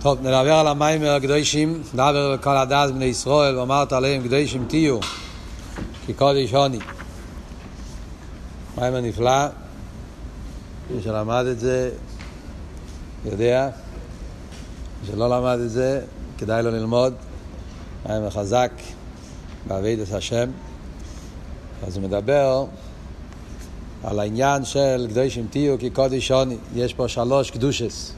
טוב, נדבר על המים הקדושים, נדבר לכל הדס בני ישראל, ואמרת עליהם קדושים תהיו, כי קודש עוני. מים הנפלא, מי שלמד את זה יודע, מי שלא למד את זה, כדאי לו ללמוד. מים החזק בעבידת השם. אז הוא מדבר על העניין של קדושים תהיו כי קודש עוני. יש פה שלוש קדושס.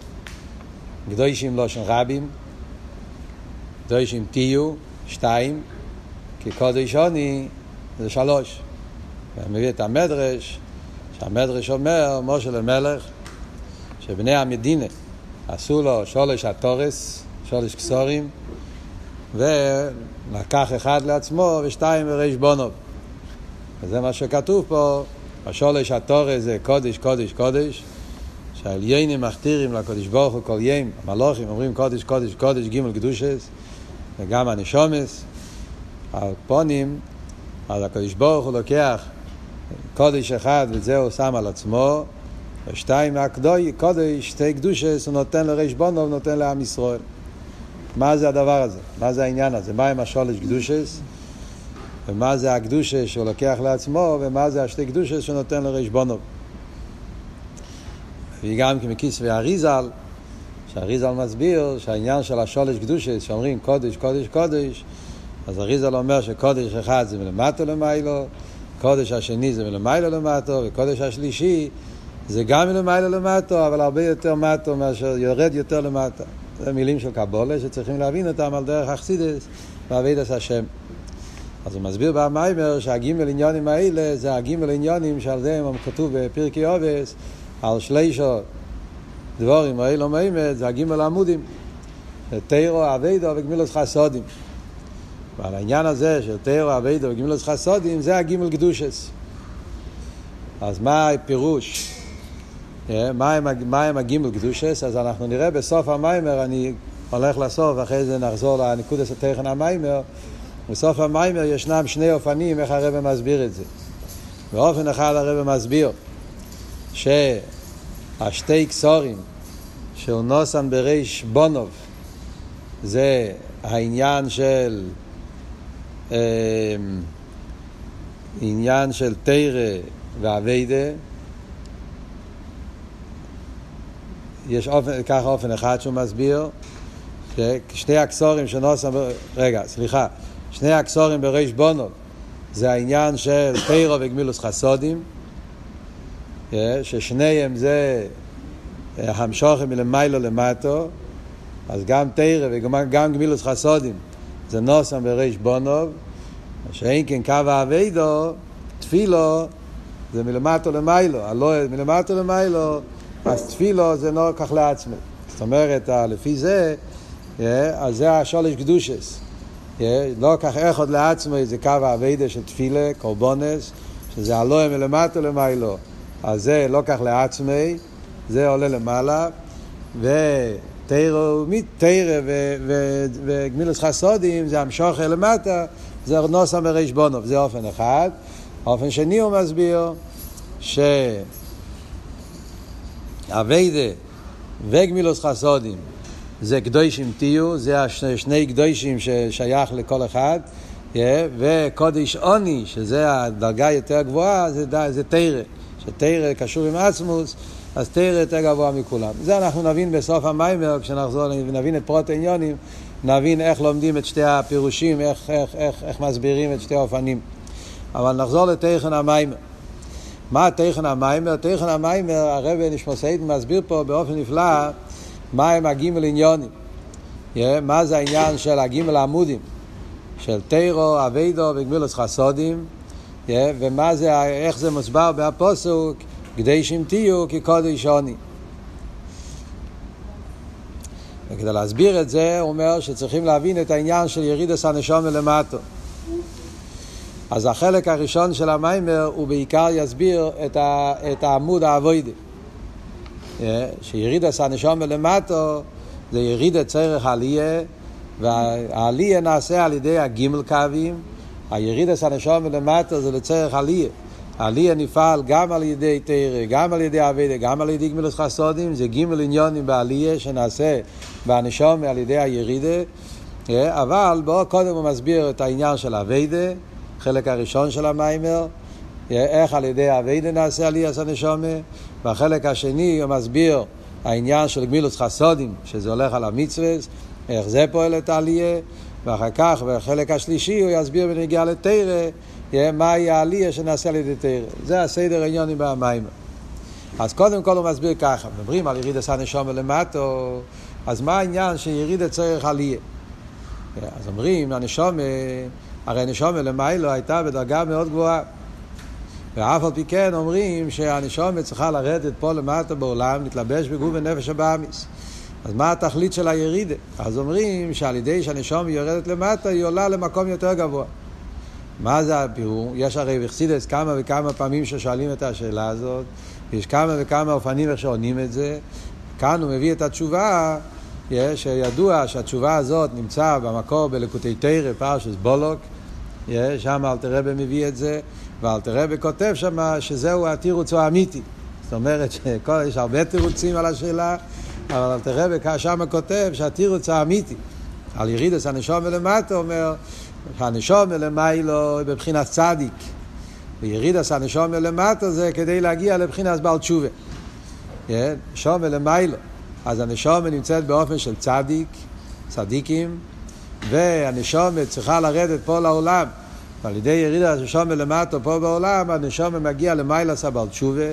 קדושים לא של רבים, קדושים תהיו, שתיים, כי קודש עוני זה שלוש. ומביא את המדרש, שהמדרש אומר, משה למלך, שבני המדינה עשו לו שולש התורס, שולש כסורים, ולקח אחד לעצמו ושתיים בריש בונוב. וזה מה שכתוב פה, השולש התורס זה קודש, קודש, קודש, שהעליינים מכתירים לקודש ברוך הוא כל ים, המלוכים אומרים קודש, קודש, קודש, גימל קדושס, וגם הנשומס, על פונים, אז הקודש ברוך הוא לוקח קודש אחד וזה הוא שם על עצמו, ושתיים מהקדוי, קודש, שתי קדושס, הוא נותן לריש בונו ונותן לעם ישראל. מה זה הדבר הזה? מה זה העניין הזה? מה עם השולש קדושס? ומה זה הקדושס שהוא לוקח לעצמו, ומה זה השתי קדושס שהוא נותן לריש בונו? וגם כמכיסוי אריזל, שאריזל מסביר שהעניין של השולש קדושס, שאומרים קודש, קודש, קודש, אז אריזל אומר שקודש אחד זה מלמטו למיילו, קודש השני זה מלמיילו למטו, וקודש השלישי זה גם מלמיילו למטו, אבל הרבה יותר מטו מאשר יורד יותר למטה. זה מילים של קבולה שצריכים להבין אותם על דרך אכסידס ועבידת השם. אז הוא מסביר במיימר שהגימל עניונים האלה זה הגימל עניונים שעל זה כתוב בפרקי עובס על שלישו דבורים האלו מימד זה הגימל עמודים תירו אבידו וגמילוס חסודים ועל העניין הזה של תירו אבידו וגמילוס חסודים זה הגימל קדושס אז מה הפירוש? מה הם, מה הם הגימל קדושס? אז אנחנו נראה בסוף המיימר, אני הולך לסוף, אחרי זה נחזור לנקודס התכן המיימר. בסוף המיימר ישנם שני אופנים איך הרב מסביר את זה. באופן אחד הרב מסביר שהשתי קסורים של נוסן בריש בונוב זה העניין של אה, עניין של תרא ואביידה. יש אופן, ככה אופן אחד שהוא מסביר ששני הקסורים של נוסן רגע, סליחה שני הקסורים בריש בונוב זה העניין של תרא וגמילוס חסודים ששניהם זה המשוכם מלמיילו למטו, אז גם תרא וגם גמילוס חסודים זה נוסם בריש בונוב, שאין כן קו האביידו, תפילו זה מלמטו למיילו, הלא מלמטו למיילו, אז תפילו זה לא כך לעצמי. זאת אומרת, לפי זה, אז זה השולש קדושס. לא כך אחד לעצמו, זה קו האביידה של תפילה, קורבונס, שזה הלא מלמטו למיילו. אז זה לא כך לעצמי, זה עולה למעלה, ותרא וגמילוס חסודים זה המשוכר למטה, זה נוסה מריש בונוב, זה אופן אחד. אופן שני הוא מסביר שאביידה וגמילוס חסודים זה קדושים תהיו, זה השני קדושים ששייך לכל אחד, וקודש עוני, שזה הדרגה היותר גבוהה, זה, זה תרא. שתרא קשור עם עצמוס, אז תרא יותר גבוה מכולם. זה אנחנו נבין בסוף המיימר, כשנחזור ונבין את פרוט העניונים, נבין איך לומדים את שתי הפירושים, איך, איך, איך, איך מסבירים את שתי האופנים. אבל נחזור לתכן המיימר. מה תכן המיימר? תכן המיימר, הרב נשמוסיידן מסביר פה באופן נפלא מה הם הגימל עניונים. מה זה העניין של הגימל העמודים? של תירו, אביידו וגמילוס חסודים. Yeah, ומה זה, איך זה מוסבר בהפוסוק, כדי שאם תהיו כקודש עוני. וכדי להסביר את זה, הוא אומר שצריכים להבין את העניין של ירידס הנשום מלמטו. אז החלק הראשון של המיימר הוא בעיקר יסביר את, ה, את העמוד האבוידי. Yeah, שירידס הנשום מלמטו זה ירידת צרך עליה, והעליה נעשה על ידי הגימל קווים, הירידס הנשום מלמטה זה לצורך עלייה. עלייה נפעל גם על ידי תרא, גם על ידי אביידה, גם על ידי גמילוס חסודים, זה גימל עניונים בעלייה שנעשה בנשום על ידי הירידה, אבל בואו קודם הוא מסביר את העניין של אביידה, חלק הראשון של המיימר, איך על ידי אביידה נעשה עלייה הנשומה, והחלק השני הוא מסביר העניין של גמילוס חסודים, שזה הולך על המצווה, איך זה פועל את העלייה, ואחר כך, בחלק השלישי, הוא יסביר בנגיעה לתרא, מהי העלייה שנעשה על ידי תרא. זה הסדר העניונים במים. אז קודם כל הוא מסביר ככה, מדברים על יריד עשה נשום למטו, אז מה העניין שיריד צריך עלייה? אז אומרים, הנשום, הרי נשום למיילו הייתה בדרגה מאוד גבוהה. ואף על פי כן אומרים שהנשום צריכה לרדת פה למטה בעולם, להתלבש בגוף ונפש הבאמיס. אז מה התכלית של הירידה? אז אומרים שעל ידי שהנשום יורדת למטה, היא עולה למקום יותר גבוה. מה זה הבירור? יש הרי בחסידס כמה וכמה פעמים ששואלים את השאלה הזאת, יש כמה וכמה אופנים איך שעונים את זה. כאן הוא מביא את התשובה, יש, ידוע שהתשובה הזאת נמצא במקור בלקוטי תרא, פרשס בולוק, שם אלתרבה מביא את זה, ואלתרבה כותב שם שזהו התירוץ האמיתי. זאת אומרת שיש הרבה תירוצים על השאלה, אבל אלתרבה שם כותב שהתירוץ האמיתי על ירידס הנשום ולמטה אומר שהנשום למיילו בבחינת צדיק. וירידס הנשום למטה זה כדי להגיע לבחינת בעל תשובה. כן? נשום למיילו. אז הנשום נמצאת באופן של צדיק, צדיקים, והנשום צריכה לרדת פה לעולם. ועל ידי ירידה הנשום למטה פה בעולם, הנשום מגיע למיילס הבעל תשובה.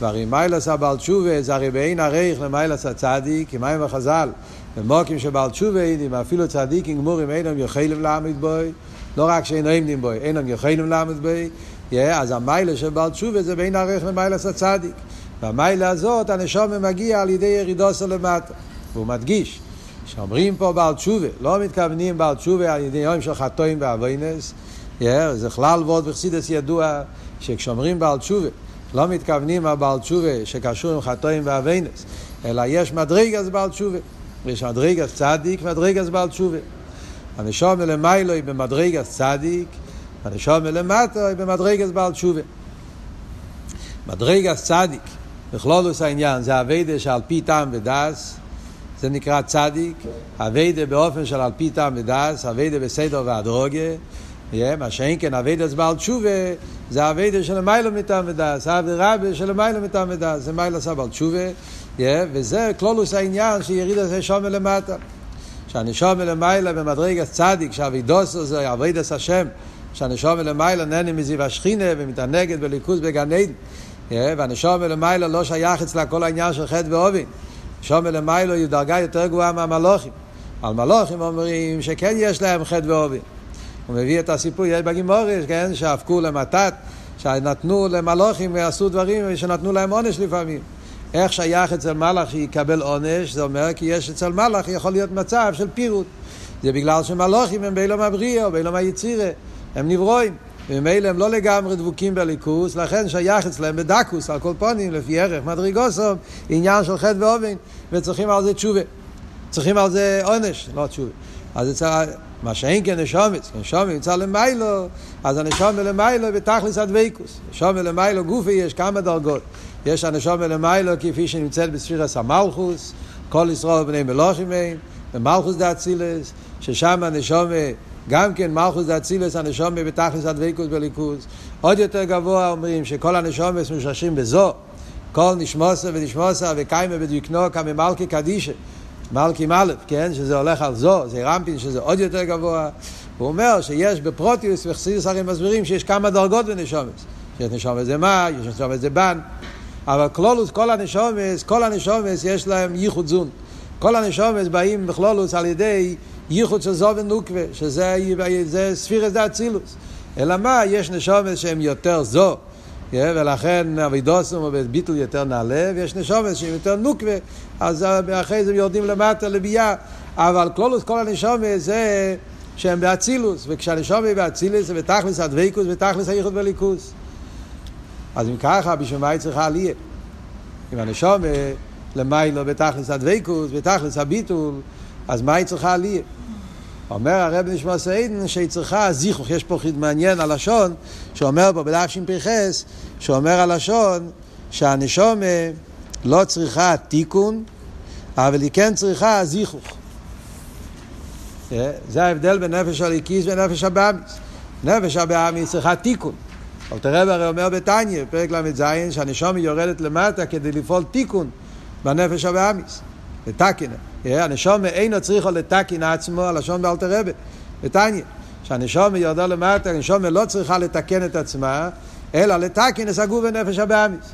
והרי מיילס הבעל תשובה זה הרי בעין הרייך למיילס הצדיק, עם מים החז"ל. במוקים שבעל תשובה אידים, אפילו צדיקים גמורים אינם יכולים לעמוד בוי, לא רק שאינם עומדים בוי, אינם יכולים לעמוד בוי, אז המיילה של בעל תשובה זה בין ערך למיילס הצדיק. והמיילה הזאת הנשום מגיע על ידי ירידוסו למטה. והוא מדגיש, שאומרים פה בעל תשובה, לא מתכוונים בעל תשובה על ידי יום של חטואים ואבוינס, זה כלל ועוד בחסידס ידוע שכשאומרים בעל תשובה, לא מתכוונים הבעל תשובה שקשור עם חטואים ואבוינס, אלא יש מדרגס בעל תשובה. יש מדרגת צדיק, מדרגת בעל תשובה. הנשמה למעלה היא במדרגת צדיק, הנשמה למטה היא במדרגת בעל תשובה. מדרגת צדיק, בכללות העניין, זה עבודה שעל פי טעם ודעת, זה נקרא צדיק, אביידה באופן של על פי טעם ודס, אביידה בסדר והדרוגה, מה שאין כן אביידה בעל תשובה, זה אביידה של מיילו מטעם ודס, אבי רבי של מיילו מטעם ודס, זה מיילו עשה בעל תשובה. וזה כלולוס העניין שיריד את הנשום למטה. שהנשום למעלה במדרגת צדיק, שהאבידוס זה אבידס השם, שהנשום למעלה נהנה מזיו השכינה ומתענגת בליכוז בגן עדן. והנשום למעלה לא שייך אצלה כל העניין של חטא ועובין. נשום למעלה היא דרגה יותר גבוהה מהמלוכים. על מלוכים אומרים שכן יש להם חטא ועובין. הוא מביא את הסיפור, יש בגימורש, כן, שהפקו למתת, שנתנו למלוכים ועשו דברים ושנתנו להם עונש לפעמים. איך שייך אצל מלאך שיקבל עונש, זה אומר כי יש אצל מלאך יכול להיות מצב של פירוט. זה בגלל שמלאכים הם באילום הבריאה או באילום היצירה, הם נברואים. וממילא הם לא לגמרי דבוקים בליכוס, לכן שייך אצלם בדקוס, על כל פונים, לפי ערך מדרגוסום, עניין של חטא ואובן, וצריכים על זה תשובה. צריכים על זה עונש, לא תשובה. אז מה שאין כן נשומץ, נשומץ נמצא למיילו, אז הנשומץ למיילו בתכלס הדבקוס. נשומץ למיילו גופי יש כמה דרגות. יש הנשום למיילו כפי שנמצאת בספירס המלכוס, כל ישראל בני מלוכים הם, ומלכוס דה אצילס, ששם הנשום, גם כן מלכוס דה אצילס, הנשום בתכלס הדבקוס בליכוס. עוד יותר גבוה אומרים שכל הנשום משרשים בזו, כל נשמוסה ונשמוסה וקיימה בדיוקנו כממלכי קדישה. מלכי מלף, כן? שזה הולך על זו, זה רמפין שזה עוד יותר גבוה. הוא אומר שיש בפרוטיוס וחסידוס הרי מסבירים שיש כמה דרגות בנשומס. שיש נשומס זה מה, יש נשומס זה בן. אבל כלולוס, כל הנשומס, כל הנשומס יש להם ייחוד זון. כל הנשומס באים בכלולוס על ידי ייחוד של זו ונוקבה, שזה ספירס דה אצילוס. אלא מה, יש נשומס שהם יותר זו, ולכן אבידוסום וביטל יותר נעלה, ויש נשומס שהם יותר נוקבה, אז אחרי זה יורדים למטה לביאה. אבל כלולוס, כל הנשומס זה שהם באצילוס, וכשהנשומס באצילוס זה בתכלס הדבקוס, בתכלס הייחוד בליכוס. אז אם ככה, בשביל מה היא צריכה עלייה? אם הנשום למיילו בתכלס הדבקוס, בתכלס הביטול, אז מה היא צריכה עלייה? אומר הרב נשמע סעידן שהיא צריכה זיכוך, יש פה חיד מעניין הלשון, שאומר פה בדף שפ"ח, שאומר הלשון שהנשומה לא צריכה תיקון, אבל היא כן צריכה זיכוך. אה, זה ההבדל בין נפש הליקיס ונפש הבאמיס. נפש הבאמיס צריכה תיקון. אבל תראה הרי אומר בתניא, פרק ל"ז, שהנשומה יורדת למטה כדי לפעול תיקון בנפש הבאמיס. לתקן. הנשום אינו צריכו לתקן עצמו, הלשון באלתר רבה, בתניא. שהנשום יורדה למטה, הנשום לא צריכה לתקן את עצמה, אלא לתקן את הגוף ונפש הבאמיס.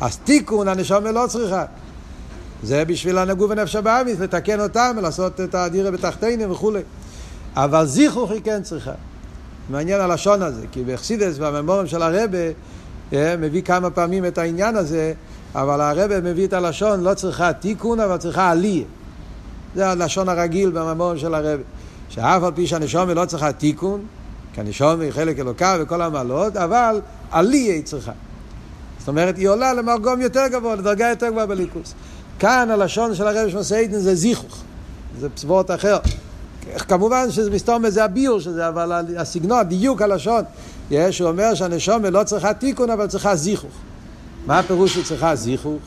אז תיקון הנשום לא צריכה. זה בשביל הנגוף ונפש הבאמיס, לתקן אותם ולעשות את הדירה בתחתינו וכולי. אבל זיכוך היא כן צריכה. מעניין הלשון הזה, כי באכסידס והממורים של הרבה אה, מביא כמה פעמים את העניין הזה אבל הרב מביא את הלשון, לא צריכה תיקון, אבל צריכה עליה. זה הלשון הרגיל בממורים של הרב. שאף על פי שהנשומה לא צריכה תיקון, כי הנשומה היא חלק אלוקה וכל המעלות, אבל עליה היא צריכה. זאת אומרת, היא עולה למרגום יותר גבוה, לדרגה יותר גבוהה בליכוס. כאן הלשון של הרב שמסיידן זה זיכוך, זה סבורת אחר. כמובן שזה מסתום בזה הביור של זה, אבל הסגנון, דיוק הלשון, יש, הוא אומר שהנשומה לא צריכה תיקון, אבל צריכה זיכוך. מה הפירוש שהיא צריכה זיכוך?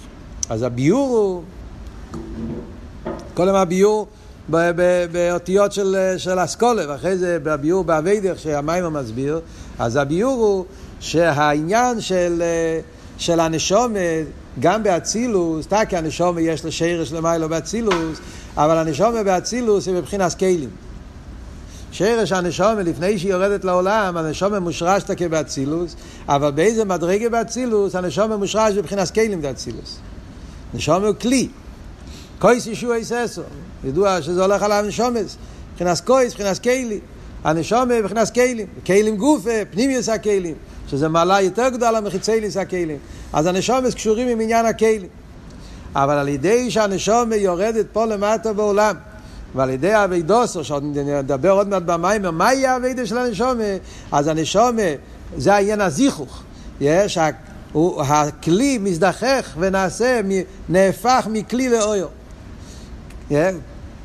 אז הביור הוא, קודם הביור באותיות של, של אסכולה, ואחרי זה בביור באביידך שהמים מסביר, אז הביור הוא שהעניין של, של הנשומת, גם באצילוס, כי הנשומת יש לה שרש למיילו באצילוס, אבל הנשומת באצילוס היא מבחינת כלים. שרש הנשומה לפני שהיא יורדת לעולם, הנשומה מושרשת כבאצילוס, אבל באיזה מדרגה באצילוס, הנשומה מושרש בבחינת סקיילים באצילוס. נשומה הוא כלי. קויס ישוע איססו. ידוע שזה הולך על הנשומס. מבחינת קויס, מבחינת קיילי. הנשומה מבחינת קיילים. קיילים גופה, פנימיוס הקיילים. שזה מעלה יותר גדולה מחיצייליס הקיילים. אז הנשומס קשורים עם עניין הקיילים. אבל על ידי שהנשומה יורדת פה למטה בעולם, ועל ידי אבידוסו, שעוד נדבר עוד מעט במים, מה יהיה אבידה של הנשומה? אז הנשומה, זה העניין הזיכוך. יש, הוא, הכלי מזדחך ונעשה, נהפך מכלי לאויר. זאת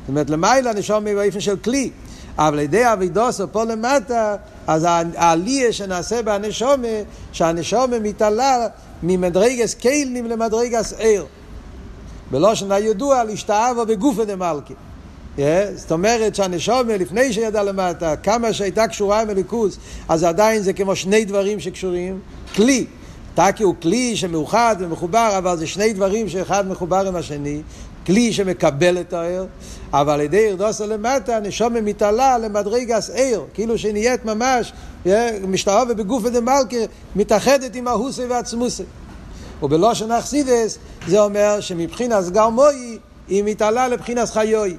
אומרת, למעלה הנשומה באופן של כלי. אבל על ידי אבידוסו פה למטה, אז העלייה שנעשה בהנשומה, שהנשומה מתעלה ממדרגס קיילים למדרגס עיר. בלושן הידוע, להשתאבו בגופו דמלכי. Yeah, זאת אומרת שהנשומה לפני שידע למטה, כמה שהייתה קשורה עם הליכוז, אז עדיין זה כמו שני דברים שקשורים. כלי, טקי הוא כלי שמאוחד ומחובר, אבל זה שני דברים שאחד מחובר עם השני. כלי שמקבל את העיר, אבל על ידי ירדוסה למטה, הנשומה מתעלה למדרגס עיר, כאילו שנהיית ממש, משתאבה בגוף ודמלכה, מתאחדת עם ההוסי והעצמוסי. ובלושן אכסידס זה אומר שמבחינת גרמוי היא מתעלה לבחינת חיוי.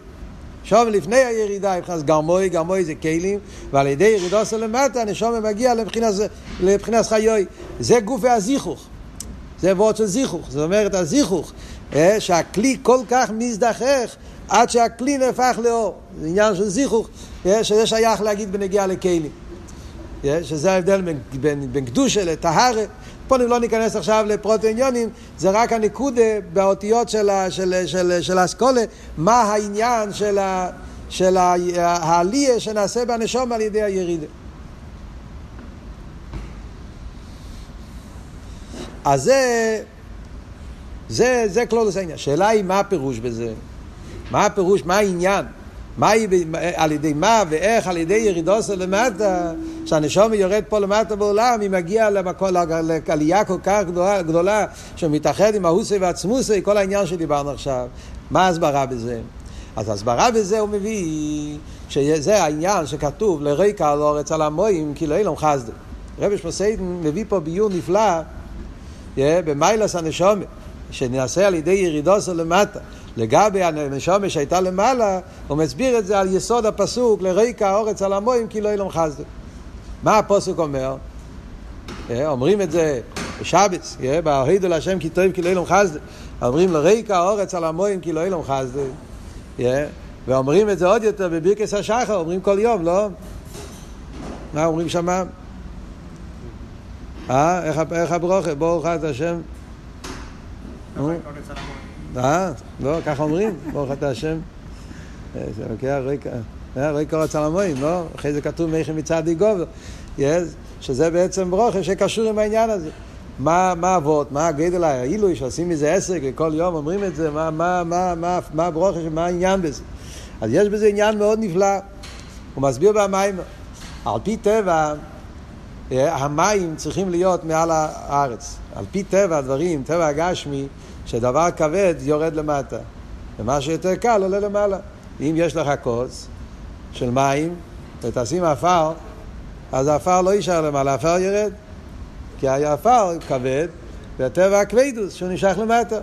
שום לפני הירידה, מבחינת גרמוי, גרמוי זה כלים, ועל ידי ירידו של למטה, הנשום מגיע לבחינת, לבחינת חיוי. זה גופי הזיכוך. זה וורד של זיכוך. זאת אומרת, הזיכוך, אה, שהכלי כל כך מזדחך עד שהכלי נהפך לאור. זה עניין של זיכוך, אה, שזה שייך להגיד בנגיעה לכלים. אה, שזה ההבדל בין, בין, בין קדושה לטהרה. פה לא ניכנס עכשיו לפרוט עניונים, זה רק הנקודה באותיות של, של, של, של האסכולה, מה העניין של, של העלייה שנעשה בנשום על ידי הירידה. אז זה, זה, זה כלולוס העניין. השאלה היא מה הפירוש בזה? מה הפירוש, מה העניין? מה היא, על ידי מה ואיך, על ידי ירידוסו למטה, שהנשום יורד פה למטה בעולם, היא מגיעה למקום, לעלייה כל כך גדולה, גדולה שמתאחד עם ההוסי והעצמוסי, כל העניין שדיברנו עכשיו. מה ההסברה בזה? אז ההסברה בזה הוא מביא, שזה העניין שכתוב לריקה על אורץ על המוים, כי לא אילום חסדה. רבי שמסיידן מביא פה ביור נפלא במיילס הנשומת, שנעשה על ידי ירידוסו למטה. לגבי הנשומה שהייתה למעלה, הוא מסביר את זה על יסוד הפסוק, לריקה אורץ על המוים כי לא ילום חסדה. מה הפסוק אומר? אה, אומרים את זה בשבץ, אה, בהוידו להשם כי טוב כי לא ילום חסדה. אומרים לריקה אורץ על המוים כי לא ילום חסדה. אה, ואומרים את זה עוד יותר בבירקס השחר, אומרים כל יום, לא? מה אומרים שמה? אה, איך הברוכה? ברוך אתה השם. אה? לא, ככה אומרים, ברוך אתה השם. זה לוקח רקע. רואי קורץ על המוים, לא? אחרי זה כתוב מייכם מצד דיגובר. שזה בעצם ברוכה שקשור עם העניין הזה. מה, מה אבות, מה הגדל העילוי שעושים מזה עסק וכל יום אומרים את זה, מה, מה, מה, מה, מה הברוכה, מה העניין בזה. אז יש בזה עניין מאוד נפלא. הוא מסביר במים, על פי טבע, אה, המים צריכים להיות מעל הארץ. על פי טבע הדברים, טבע הגשמי, שדבר כבד יורד למטה. ומה שיותר קל עולה למעלה. אם יש לך כוס של מים ותשים עפר, אז העפר לא יישאר למעלה, העפר ירד. כי העפר כבד, והטבע הכבדוס, שהוא נשאר למטה.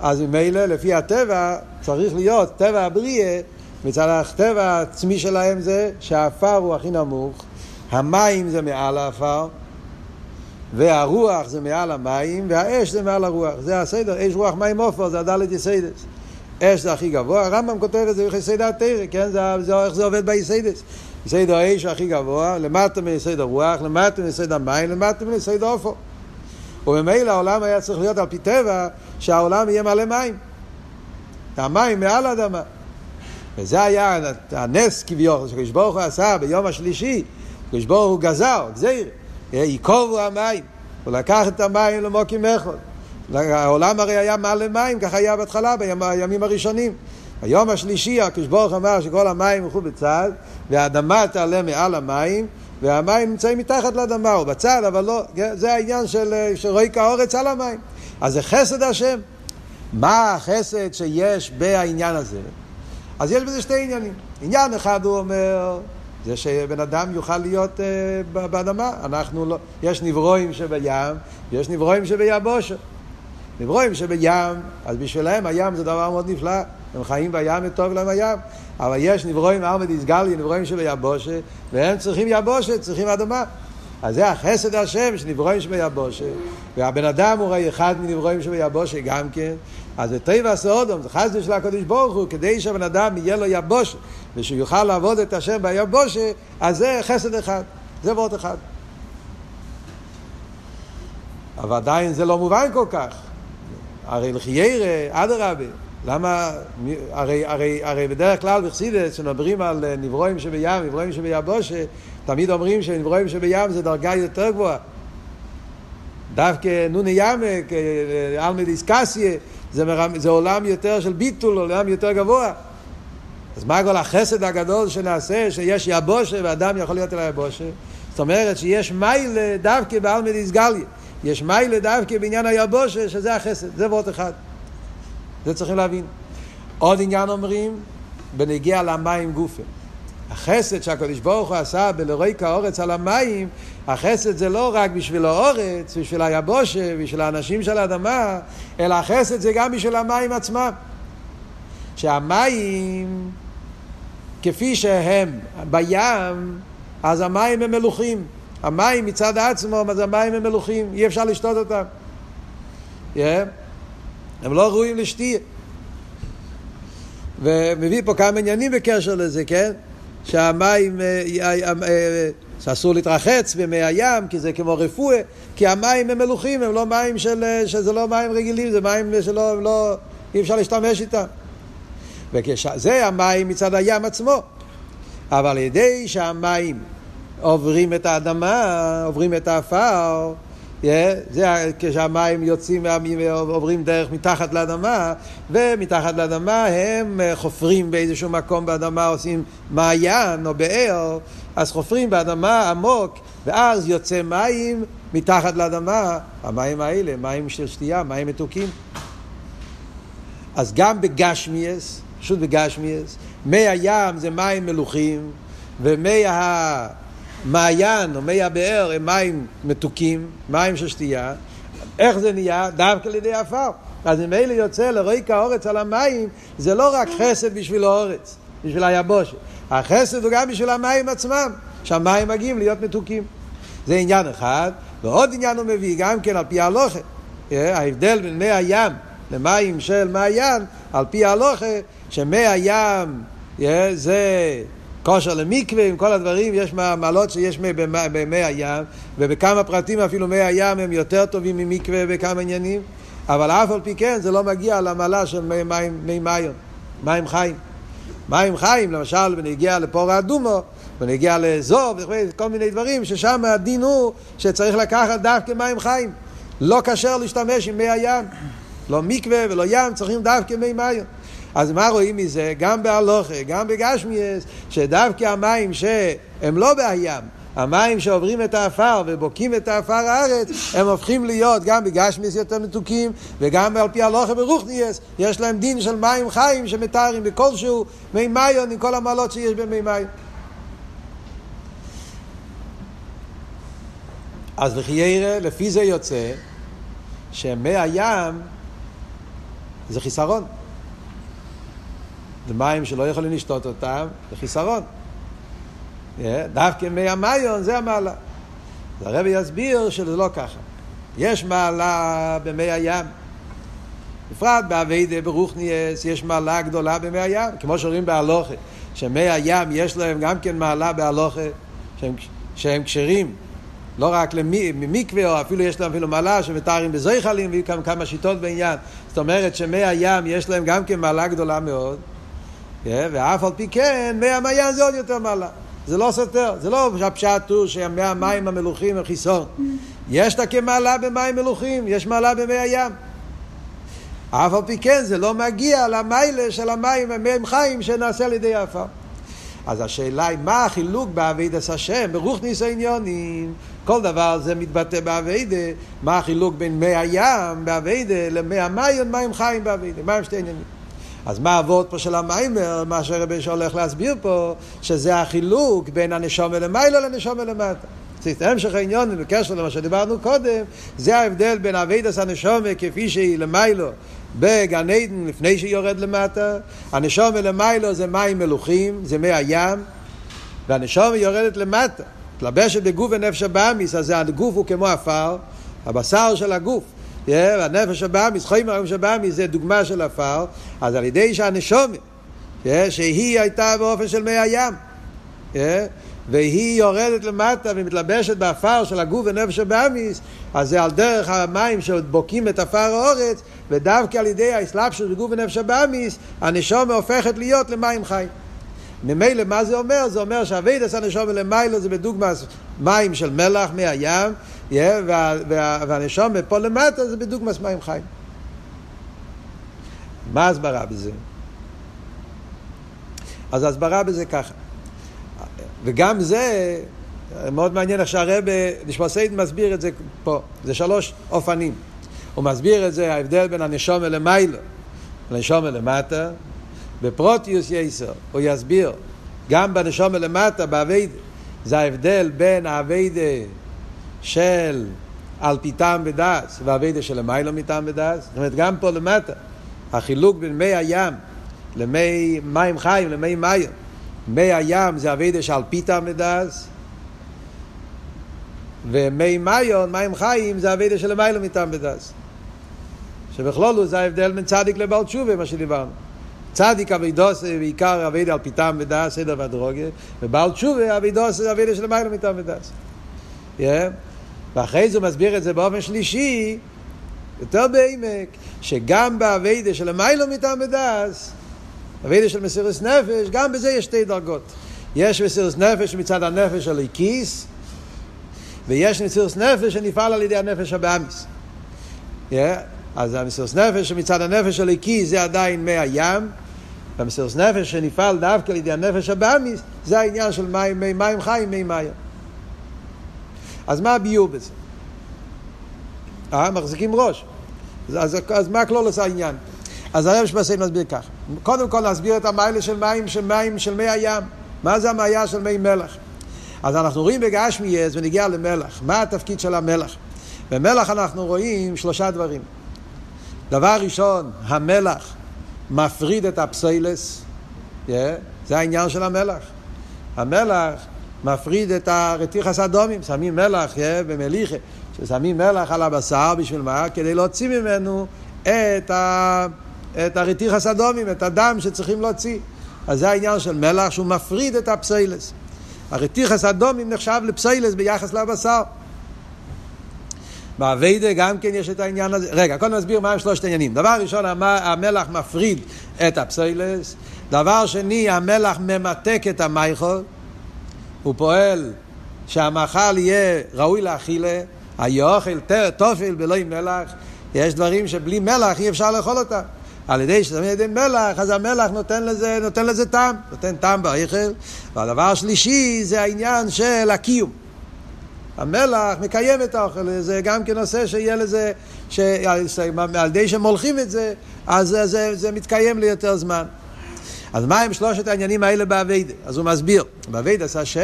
אז ממילא, לפי הטבע, צריך להיות, טבע הבריאה, מצד הטבע העצמי שלהם זה שהעפר הוא הכי נמוך, המים זה מעל העפר, והרוח זה מעל המים, והאש זה מעל הרוח. זה הסדר, אש רוח מים עפר, זה הד' יסודות. אש זה הכי גבוה, הרמב"ם כותב את זה ביסודי התורה, כן? זה, זה, איך זה עובד ביסודות. יסוד האש הכי גבוה, למטה מיסוד הרוח, למטה מיסוד המים, למטה מיסוד העפר. וממילא העולם היה צריך להיות על פי טבע שהעולם יהיה מלא מים. המים מעל האדמה. וזה היה הנס כביכול, שקדוש ברוך הוא עשה ביום השלישי, שקדוש ברוך הוא גזר, גזיר, ייקובו המים, הוא לקח את המים למוקים אחד. העולם הרי היה מלא מים, ככה היה בהתחלה, בימים הראשונים. ביום השלישי הקדוש ברוך אמר שכל המים ילכו בצד, והאדמה תעלה מעל המים, והמים נמצאים מתחת לאדמה, או בצד, אבל לא, כן, זה העניין של, רואי כאורץ על המים. אז זה חסד השם. מה החסד שיש בעניין הזה? אז יש בזה שתי עניינים. עניין אחד הוא אומר, זה שבן אדם יוכל להיות uh, באדמה. אנחנו לא, יש נברואים שבים, יש נברואים שביבושה. נברואים שבים, אז בשבילם הים זה דבר מאוד נפלא. הם חיים בים וטוב להם הים. אבל יש נברואים ארמד איסגלי, נברואים שביבושה, והם צריכים יבושה, צריכים אדמה. אז זה החסד השם שנברואים שביבושה, והבן אדם הוא הרי אחד מנברואים שביבושה גם כן, אז זה טבע סעודום, זה חסד של הקדוש ברוך הוא, כדי שהבן אדם יהיה לו יבושה, ושהוא יוכל לעבוד את השם ביבושה, אז זה חסד אחד, זה ועוד אחד. אבל עדיין זה לא מובן כל כך. הרי לחיירה, אדרבה, למה, הרי, הרי, הרי בדרך כלל בחסידס, כשמדברים על אה, נברואים שבים, נברואים שביבושה, תמיד אומרים שנברואים שבים זה דרגה יותר גבוהה. דווקא נוני ימק, אלמד איסקסיה, זה, זה עולם יותר של ביטול, עולם יותר גבוה. אז מה כל החסד הגדול שנעשה, שיש יבושה ואדם יכול להיות אל היבושה? זאת אומרת שיש מיילה דווקא באלמד איסגליה. יש מיילה דווקא בעניין היבושה, שזה החסד, זה ועוד אחד. זה צריכים להבין. עוד עניין אומרים, בנגיע למים גופה. החסד שהקדוש ברוך הוא עשה בלרויקה האורץ על המים, החסד זה לא רק בשביל האורץ, בשביל היבושה, בשביל האנשים של האדמה, אלא החסד זה גם בשביל המים עצמם. שהמים, כפי שהם בים, אז המים הם מלוכים. המים מצד עצמו, אז המים הם מלוכים, אי אפשר לשתות אותם. Yeah. הם לא ראויים לשתייה. ומביא פה כמה עניינים בקשר לזה, כן? שהמים, אה, אה, אה, שאסור להתרחץ במי הים, כי זה כמו רפואה, כי המים הם מלוכים, הם לא מים של, שזה לא מים רגילים, זה מים שלא, לא, אי אפשר להשתמש איתם. וזה המים מצד הים עצמו. אבל על ידי שהמים עוברים את האדמה, עוברים את האפר, Yeah, זה כשהמים יוצאים, עוברים דרך מתחת לאדמה, ומתחת לאדמה הם חופרים באיזשהו מקום באדמה, עושים מעיין או באר, אז חופרים באדמה עמוק, ואז יוצא מים מתחת לאדמה, המים האלה, מים של שתייה, מים מתוקים. אז גם בגשמיאס, פשוט בגשמיאס, מי הים זה מים מלוכים, ומי ה... מעיין או מי הבאר הם מים מתוקים, מים של שתייה, איך זה נהיה? דווקא על ידי עפר. אז אם אלה יוצא לרועי כאורץ על המים, זה לא רק חסד בשביל האורץ, בשביל היבושת. החסד הוא גם בשביל המים עצמם, שהמים מגיעים להיות מתוקים. זה עניין אחד, ועוד עניין הוא מביא גם כן על פי ההלוכה. אה, ההבדל בין מי הים למים של מעיין, על פי ההלוכה, שמי הים אה, זה כושר למקווה, עם כל הדברים, יש מעלות שיש במי הים, ובכמה פרטים אפילו מי הים הם יותר טובים ממקווה בכמה עניינים, אבל אף על פי כן זה לא מגיע למעלה של מי מים, מי מים, מים חיים. מים חיים, למשל, בנגיע לפור האדומו, בנגיע לאזוב, כל מיני דברים, ששם הדין הוא שצריך לקחת דווקא מים חיים. לא כשר להשתמש עם מי הים. לא מקווה ולא ים, צריכים דווקא מי מים. אז מה רואים מזה? גם בהלוכה, גם בגשמיאס, שדווקא המים שהם לא בהים, המים שעוברים את האפר ובוקעים את האפר הארץ, הם הופכים להיות גם בגשמיס יותר מתוקים, וגם על פי הלוכה ברוכניאס, יש להם דין של מים חיים שמתארים בכלשהו מי מיון עם כל המעלות שיש במי מים. אז לחיירה, לפי זה יוצא שמי הים זה חיסרון. זה מים שלא יכולים לשתות אותם, זה חיסרון. דווקא מי המיון זה המעלה. אז הרב יסביר שזה לא ככה. יש מעלה במי הים. בפרט באביידה ברוכניאס יש מעלה גדולה במי הים, כמו שאומרים בהלוכה, שמי הים יש להם גם כן מעלה בהלוכה, שהם, שהם כשרים לא רק למקווה, או אפילו יש להם אפילו מעלה שמתארים בזויכלים, ויהיו כמה, כמה שיטות בעניין. זאת אומרת שמי הים יש להם גם כן מעלה גדולה מאוד, ואף על פי כן, מי המעיין זה עוד יותר מעלה. זה לא סותר, זה לא שהפשט הוא שמי המים המלוכים הם חיסון. יש לה כמעלה במים מלוכים, יש מעלה במי הים. אף על פי כן זה לא מגיע למיילה של המים ומי חיים שנעשה על ידי העפר. אז השאלה היא מה החילוק באבידס השם, ברוך ניס העניונים. כל דבר זה מתבטא באביידה, מה החילוק בין מי הים באביידה למי המים, מים חיים באביידה, מים שתי עניינים. אז מה הוורד פה של המיימר, מה שהרבי שהולך להסביר פה, שזה החילוק בין הנשום למעלה לנשום למטה. המשך העניין, בקשר למה שדיברנו קודם, זה ההבדל בין אבידס הנשומה כפי שהיא למיילו בגן עדן לפני שהיא יורד למטה. הנשמה למעלה זה מים מלוחים, זה מי הים, והנשמה יורדת למטה. מתלבשת בגוף ונפש הבהמית, אז הגוף הוא כמו עפר, הבשר של הגוף. והנפש הבהמית, חומר הנפש הבהמית זה דוגמה של עפר, אז על ידי שהנשמה, שהיא הייתה באופן של מי הים, והיא יורדת למטה ומתלבשת בעפר של הגוף ונפש הבהמית, אז זה על דרך המים שבוקעים את עפר הארץ, ודווקא על ידי האסלאפ של גוף ונפש הבאמיס, הנשומה הופכת להיות למים חיים. ממילא מה זה אומר? זה אומר שהווידס הנשום למיילו זה בדוגמה מים של מלח מהים, yeah, וה, וה, והנשום פה למטה זה בדוגמה מים חיים. מה ההסברה בזה? אז ההסברה בזה ככה. וגם זה, מאוד מעניין איך שהרבה, נשמע מסביר את זה פה. זה שלוש אופנים. הוא מסביר את זה, ההבדל בין הנשום למיילו, לנשום למטה, בפרוטיוס יסר, הוא יסביר, גם בנשום למטה, באביידה, זה ההבדל בין האביידה של על פי טעם ודס והאביידה של למיילו מטעם ודס. זאת אומרת, גם פה למטה, החילוק בין מי הים למי מים חיים, למי מים. מי הים זה אביידה שעל פי טעם ודס, ומי מיון, מים חיים, זה אביידה של למיילו מטעם ודס. שבכלולו זה ההבדל בין צדיק לבעל תשובה, מה שדיברנו. צדיק אבידוס בעיקר אביד על פיתם ודס, סדר והדרוגה, ובעל תשובה אבידוס אביד של מיילא מטעם ודס. ואחרי זה הוא מסביר את זה באופן שלישי, יותר בעמק, שגם באבידה של המיילו מטעם ודס, אבידה של מסירות נפש, גם בזה יש שתי דרגות. יש מסירות נפש מצד הנפש של הכיס, ויש מסירות נפש שנפעל על ידי הנפש הבאמיס. Yeah. אז המסירות נפש מצד הנפש של הכיס זה עדיין מי הים, והמסירות נפש שנפעל דווקא על ידי הנפש הבאמיס, זה העניין של מים, מי מים חיים, מי מים. אז מה הביור בזה? אה, מחזיקים ראש. אז, אז, אז מה הכלול עושה העניין? אז הרב שמסיים להסביר ככה. קודם כל להסביר את המיילה של מים, של מים, של מי הים. מה זה המעיה של מי מלח? אז אנחנו רואים בגשמיאס ונגיע למלח. מה התפקיד של המלח? במלח אנחנו רואים שלושה דברים. דבר ראשון, המלח מפריד את הפסיילס, yeah, זה העניין של המלח. המלח מפריד את הרתיחס אדומים, שמים מלח yeah, במליחה, ששמים מלח על הבשר בשביל מה? כדי להוציא ממנו את, ה... את הרתיחס אדומים, את הדם שצריכים להוציא. אז זה העניין של מלח שהוא מפריד את הפסיילס. הרתיחס אדומים נחשב לפסיילס ביחס לבשר. באביידה גם כן יש את העניין הזה. רגע, קודם נסביר מה הם שלושת העניינים. דבר ראשון, המלח מפריד את הפסוילס. דבר שני, המלח ממתק את המייכול. הוא פועל שהמאכל יהיה ראוי לאכילה. היאכל תופל בלא מלח. יש דברים שבלי מלח אי אפשר לאכול אותם. על ידי ששמים ידי מלח, אז המלח נותן לזה, נותן לזה טעם, נותן טעם באיכל. והדבר השלישי זה העניין של הקיום. המלח מקיים את האוכל, זה גם כן נושא שיהיה לזה, שעל ידי שמולכים את זה, אז זה, זה, זה מתקיים ליותר זמן. אז מה הם שלושת העניינים האלה באביידה? אז הוא מסביר, באביידה עשה שם,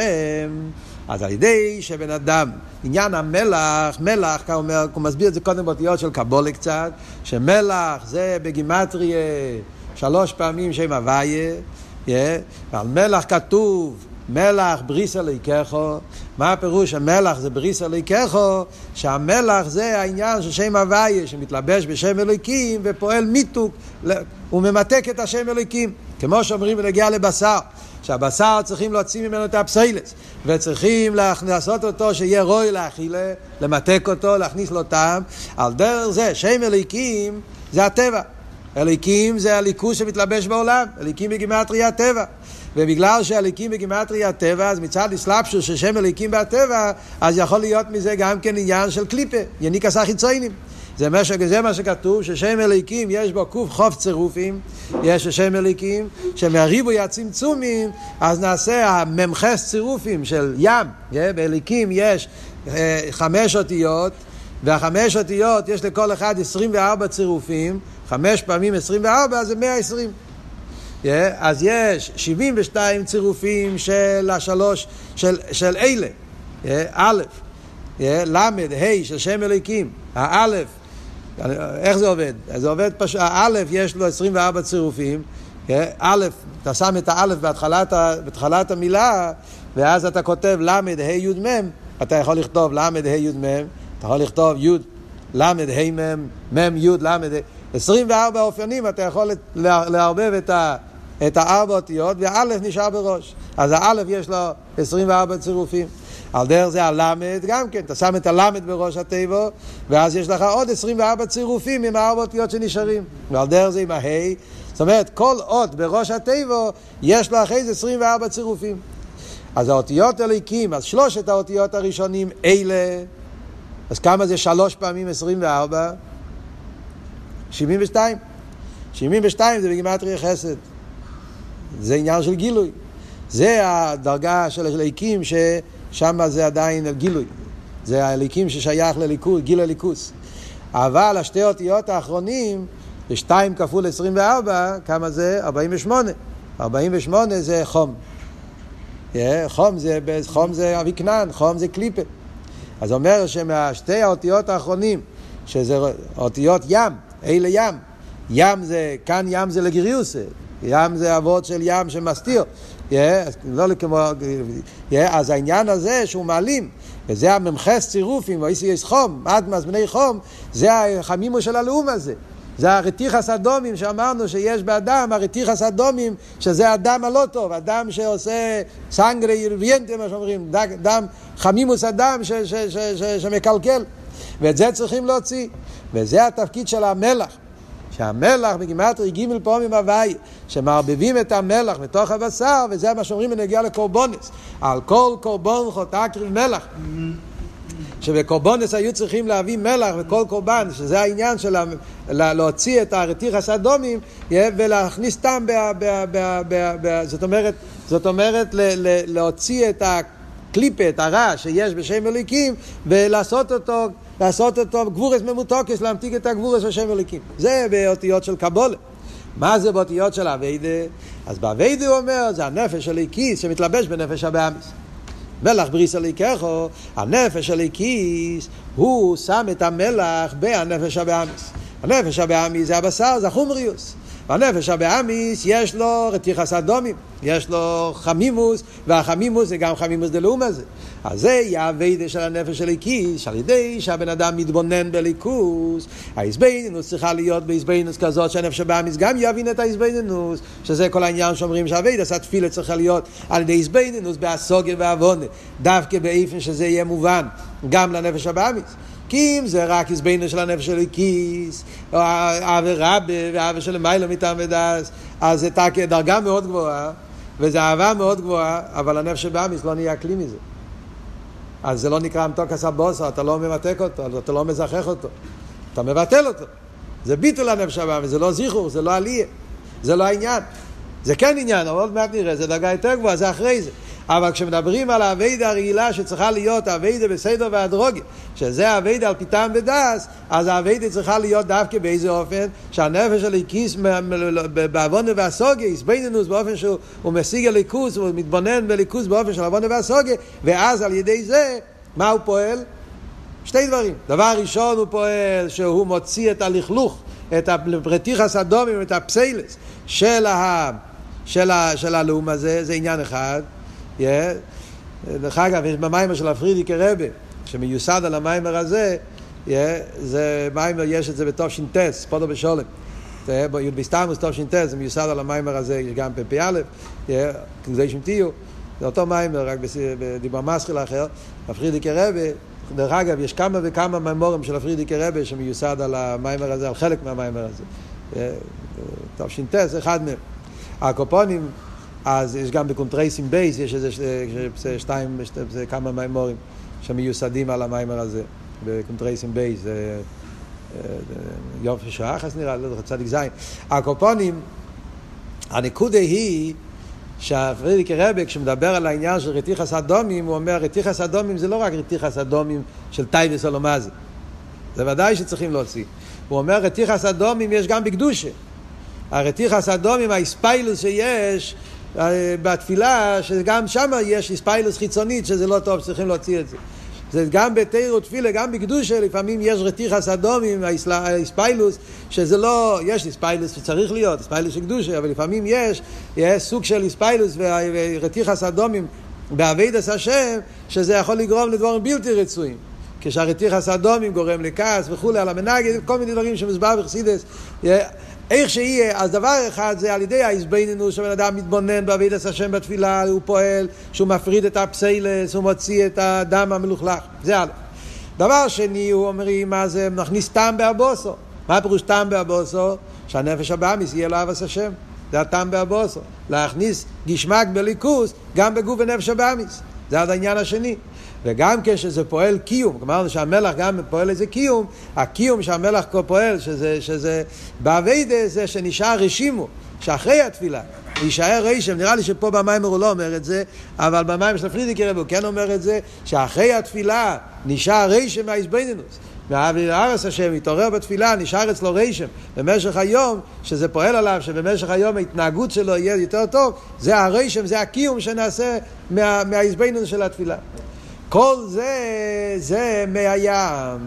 אז על ידי שבן אדם, עניין המלח, מלח, הוא, אומר, הוא מסביר את זה קודם באותיות של קבולה קצת, שמלח זה בגימטריה שלוש פעמים שם הוויה, yeah, ועל מלח כתוב מלח בריסה ליקחו, מה הפירוש המלח זה בריסה ליקחו? שהמלח זה העניין של שם הוויה שמתלבש בשם אלוקים ופועל מיתוק, הוא ממתק את השם אלוקים, כמו שאומרים בנגיע לבשר. שהבשר צריכים להוציא ממנו את הפסיילס וצריכים לעשות אותו שיהיה רוי לאכילה, למתק אותו, להכניס לו טעם. על דרך זה, שם אליקים זה הטבע. אליקים זה הליכוז שמתלבש בעולם, אליקים בגימטריה הטבע. ובגלל שהליקים בגימטריה הטבע, אז מצד אסלאפשוס של שם אליקים בהטבע, אז יכול להיות מזה גם כן עניין של קליפה, יניק עשה חיציינים. זה מה, זה מה שכתוב, ששם אליקים יש בו קוף חוף צירופים, יש שם אליקים, שמהריבוי הצמצומים, אז נעשה הממחס צירופים של ים, באליקים יש אה, חמש אותיות, והחמש אותיות יש לכל אחד 24 צירופים, חמש פעמים 24 זה 120. Yeah, אז יש 72 צירופים של השלוש, של, של אלה, yeah, א', yeah, ל', ה' של שם אליקים, האלף איך זה עובד? זה עובד פשוט, האלף יש לו 24 צירופים, כן? א', אתה שם את האלף בהתחלת, בהתחלת המילה, ואז אתה כותב ל', ה', י', מ', אתה יכול לכתוב ל', ה', י', מ', אתה יכול לכתוב י', ל', ה', מ', מ', י', ל', ה', 24 אופיינים אתה יכול לערבב את, ה, את הארבע אותיות, והאלף נשאר בראש. אז האלף יש לו 24 צירופים. על דרך זה הלמד גם כן, אתה שם את הלמד בראש התיבו, ואז יש לך עוד 24 צירופים עם הארבע אותיות שנשארים. ועל דרך זה עם ההי, זאת אומרת, כל אות בראש התיבו, יש לו אחרי זה 24 צירופים. אז האותיות אליקים, אז שלושת האותיות הראשונים, אלה, אז כמה זה שלוש פעמים 24? 72. 72 זה בגימטריה חסד. זה עניין של גילוי. זה הדרגה של אליקים ש... שם זה עדיין גילוי. זה הליקים ששייך לליכוז, גיל הליכוס. אבל השתי אותיות האחרונים, זה 2 כפול 24, כמה זה? 48. 48 זה חום. חום זה, חום זה אביקנן, חום זה קליפה. אז אומר שמהשתי האותיות האחרונים, שזה אותיות ים, אלה ים, ים זה, כאן ים זה לגריוסה, ים זה אבות של ים שמסתיר. Yeah, לא כמו, yeah, אז העניין הזה שהוא מעלים, וזה הממחס צירופים, ואיסי יש חום, אדמס בני חום, זה החמימו של הלאום הזה. זה הרתיחס אדומים שאמרנו שיש באדם, הרתיחס אדומים, שזה הדם הלא טוב, אדם שעושה סנגרי ירביינטה, מה שאומרים, דם, חמימוס אדם ש, ש, ש, ש, שמקלקל. ואת זה צריכים להוציא. וזה התפקיד של המלח. שהמלח בגימטרי ג' פעמים הוואי, שמערבבים את המלח בתוך הבשר, וזה מה שאומרים בנגיע לקורבונס. על כל קורבון חוטא קריב מלח. שבקורבונס היו צריכים להביא מלח וכל קורבן, שזה העניין של להוציא את הרתיחס אדומים ולהכניס טעם, זאת אומרת, זאת אומרת להוציא את הקליפה, את הרע שיש בשם אליקים ולעשות אותו לעשות אותו גבורות ממותקות, להמתיק את הגבורות של שם אלוקים. זה באותיות של קבלה. מה זה באותיות של עבודה? אז בעבודה הוא אומר, זה הנפש האלוקית שמתלבש בנפש הבהמית. מלח ברית אלוקיך, הנפש האלוקית, הוא שם את המלח בנפש הבהמית. הנפש הבהמית זה הבשר, זה החומריות. והנפש הבהמית יש לו רתיחת הדמים, יש לו חמימות, והחמימות זה גם חמימות דלעומת זה. אז זה הווידה של הנפש של הקיס, על ידי שהבן אדם מתבונן בליכוס, ההזבנינוס צריכה להיות בהזבנינוס כזאת שהנפש הבאמיס גם יבין את ההזבנינוס, שזה כל העניין שאומרים שהווידה, התפילה צריכה להיות על ידי הזבנינוס, בהסוגיה ועוונה, דווקא באיפן שזה יהיה מובן גם לנפש הבאמיס. כי אם זה רק עזבנו של הנפש של כיס, או אבי רבי ואבי של מיילו מטעם ודס, אז זה דרגה מאוד גבוהה, וזו אהבה מאוד גבוהה, אבל הנפש שבאמיס לא נהיה כלי מזה. אז זה לא נקרא מתוקס הבוסר, אתה לא ממתק אותו, אתה לא מזכח אותו, אתה מבטל אותו. זה ביטול הנפש הבאמיס, זה לא זיכור, זה לא עלייה, זה לא העניין. זה כן עניין, אבל עוד מעט נראה, זה דרגה יותר גבוהה, זה אחרי זה. אבל כשמדברים על האביידה הרגילה שצריכה להיות האביידה בסדר והדרוגיה, שזה האביידה על פיתם ודס, אז האביידה צריכה להיות דווקא באיזה אופן שהנפש הליקיס בעוונה והסוגיה, יסבינינוס באופן שהוא משיג הליכוס, הוא מתבונן בליכוס באופן של עוונה והסוגיה, ואז על ידי זה, מה הוא פועל? שתי דברים. דבר ראשון הוא פועל שהוא מוציא את הלכלוך, את הפרטיחס אדומים, את הפסיילס של, ה, של, ה, של הלאום הזה, זה עניין אחד. דרך אגב, יש במיימר של הפרידיקי רבה, שמיוסד על המיימר הזה, זה מיימר, יש את זה בתש"ט, ספודו בשולם. בסתמוס תש"ט, זה מיוסד על המיימר הזה, גם פ"א, כדי שמתיו, זה אותו מיימר, רק בדיבר מסחיל אחר, הפרידיקי רבה, דרך אגב, יש כמה וכמה מיימורים של הפרידיקי רבה שמיוסד על המיימר הזה, על חלק מהמיימר הזה. תש"ט זה אחד מהם. הקופונים, אז יש גם בקונטרייסים בייס, יש איזה שתיים, זה כמה מימורים שמיוסדים על המיימר הזה, בקונטרייסים בייס, זה יופי שעה אחת נראה, לא יודע, צדיק זין. הקופונים, הנקודה היא שהפרידיקי רבי, כשמדבר על העניין של רתיחס אדומים, הוא אומר, רתיחס אדומים זה לא רק רתיחס אדומים של טייבס אולומזי, זה ודאי שצריכים להוציא. הוא אומר, רתיחס אדומים יש גם בקדושה. הרתיחס אדומים, האספיילוס שיש, אה, בתפילה, שגם שם יש התפעלות חיצונית, שזה לא טוב, צריכים להוציא את זה. זה גם בתורה תפילה, גם בקדושה, לפעמים יש רתיחת הדמים, ההתפעלות, שזה לא, יש התפעלות שצריך להיות, התפעלות של קדושה, אבל לפעמים יש, יש סוג של התפעלות ורתיחת הדמים בעבודת השם, שזה יכול לגרום לדברים בלתי רצויים. כשהרתיחת הדמים גורם לכעס וכולי על המנגד, כל מיני דברים שמוסבר בחסידות. איך שיהיה, אז דבר אחד זה על ידי ההזבננו שבן אדם מתבונן בעבידת השם בתפילה, הוא פועל, שהוא מפריד את הפסיילס, הוא מוציא את הדם המלוכלך, זה הלאה. דבר שני, הוא אומרים, מה זה, נכניס טעם באבוסו. מה הפירוש טעם באבוסו? שהנפש הבאמיס יהיה אבס השם. זה הטעם באבוסו. להכניס גשמק בליכוס גם בגוף ונפש הבאמיס. זה העניין השני. וגם כשזה פועל קיום, אמרנו שהמלח גם פועל איזה קיום, הקיום שהמלח פועל, שזה, שזה באביידה זה שנשאר רשימו, שאחרי התפילה יישאר רשם, נראה לי שפה במיימר הוא לא אומר את זה, אבל במיימר של פרידיקר הוא כן אומר את זה, שאחרי התפילה נשאר רשם מהאיזבנינוס. והארץ השם התעורר בתפילה, נשאר אצלו רשם במשך היום, שזה פועל עליו, שבמשך היום ההתנהגות שלו יהיה יותר טוב, זה הרשם, זה הקיום שנעשה מה, של התפילה. כל זה, זה מהים.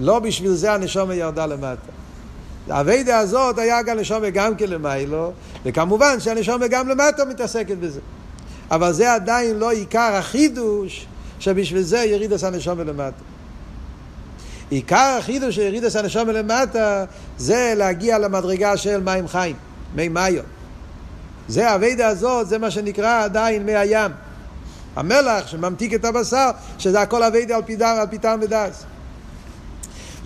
לא בשביל זה הנשומה ירדה למטה. האביידה הזאת היה גם נשומה גם כן למיילו, וכמובן שהנשומה גם למטה מתעסקת בזה. אבל זה עדיין לא עיקר החידוש שבשביל זה יריד עשה נשומה למטה. עיקר החידוש של יריד עשה נשומה למטה זה להגיע למדרגה של מים חיים, מי מיון. זה העבודה הזאת, זה מה שנקרא עדיין מי הים. המלח שממתיק את הבשר, שזה הכל עבודה על פי דעת, על פי טעם ודעת.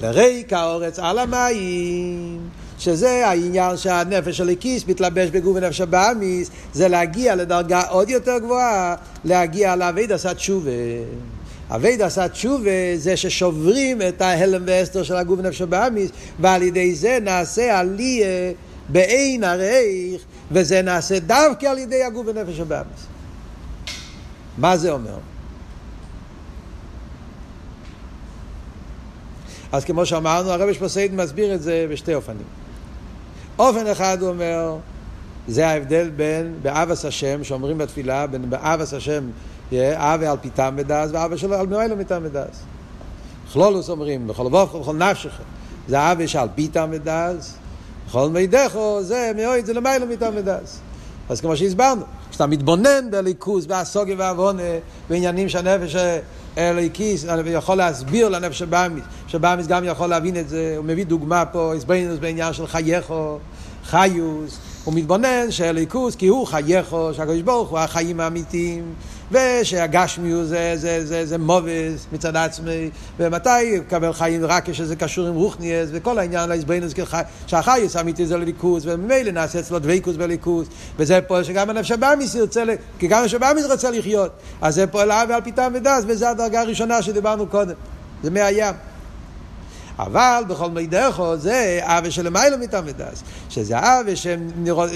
לרוקע הארץ על המים, שזה העניין שהנפש האלוקית מתלבש בגוף ונפש הבהמית, זה להגיע לדרגה עוד יותר גבוהה, להגיע לעבודת התשובה. עבודת התשובה זה ששוברים את ההעלם והסתר של הגוף ונפש הבהמית, ועל ידי זה נעשה עליה בעין הרייך, וזה נעשה דווקא על ידי הגוף ונפש הבאמיס. מה זה אומר? אז כמו שאמרנו, הרב שפוסיידן מסביר את זה בשתי אופנים. אופן אחד הוא אומר, זה ההבדל בין באבס השם, שאומרים בתפילה, בין באבס השם, אבה על פיתם ודס, ואבה שלו על מועלו מתם ודס. כלולוס אומרים, בכל וופך ובכל נפשך, זה אבה שעל פיתם ודס, בכל מידךו, זה מאוהד, זה למיילו מתם ודס. אז כמו שהסברנו, כשאתה מתבונן בליכוס, בהסוגיה והעוונה, בעניינים שהנפש הליקיס, יכול להסביר לנפש שבאמיס, שבאמיס גם יכול להבין את זה, הוא מביא דוגמה פה, הסברינוס בעניין של חייכו, חיוס, הוא מתבונן שהליכוס, כי הוא חייכו, שהקדוש ברוך הוא החיים האמיתיים, ושהגשמיות זה, זה, זה, זה מובס מצד עצמי, ומתי יקבל חיים רק כשזה קשור עם רוחניאס, וכל העניין להסבינוס, שהחייס האמיתי זה לליכוס, וממילא נעשה אצלו דבקוס בליכוס, וזה פועל שגם הנפש הבאמיס ירצה, כי גם הנפש הבאמיס רוצה לחיות, אז זה פועל אבי על פיתם ודס, וזו הדרגה הראשונה שדיברנו קודם, זה מהים. אבל בכל מידךו זה אבי שלמיילא מטעם ודס, שזה אבי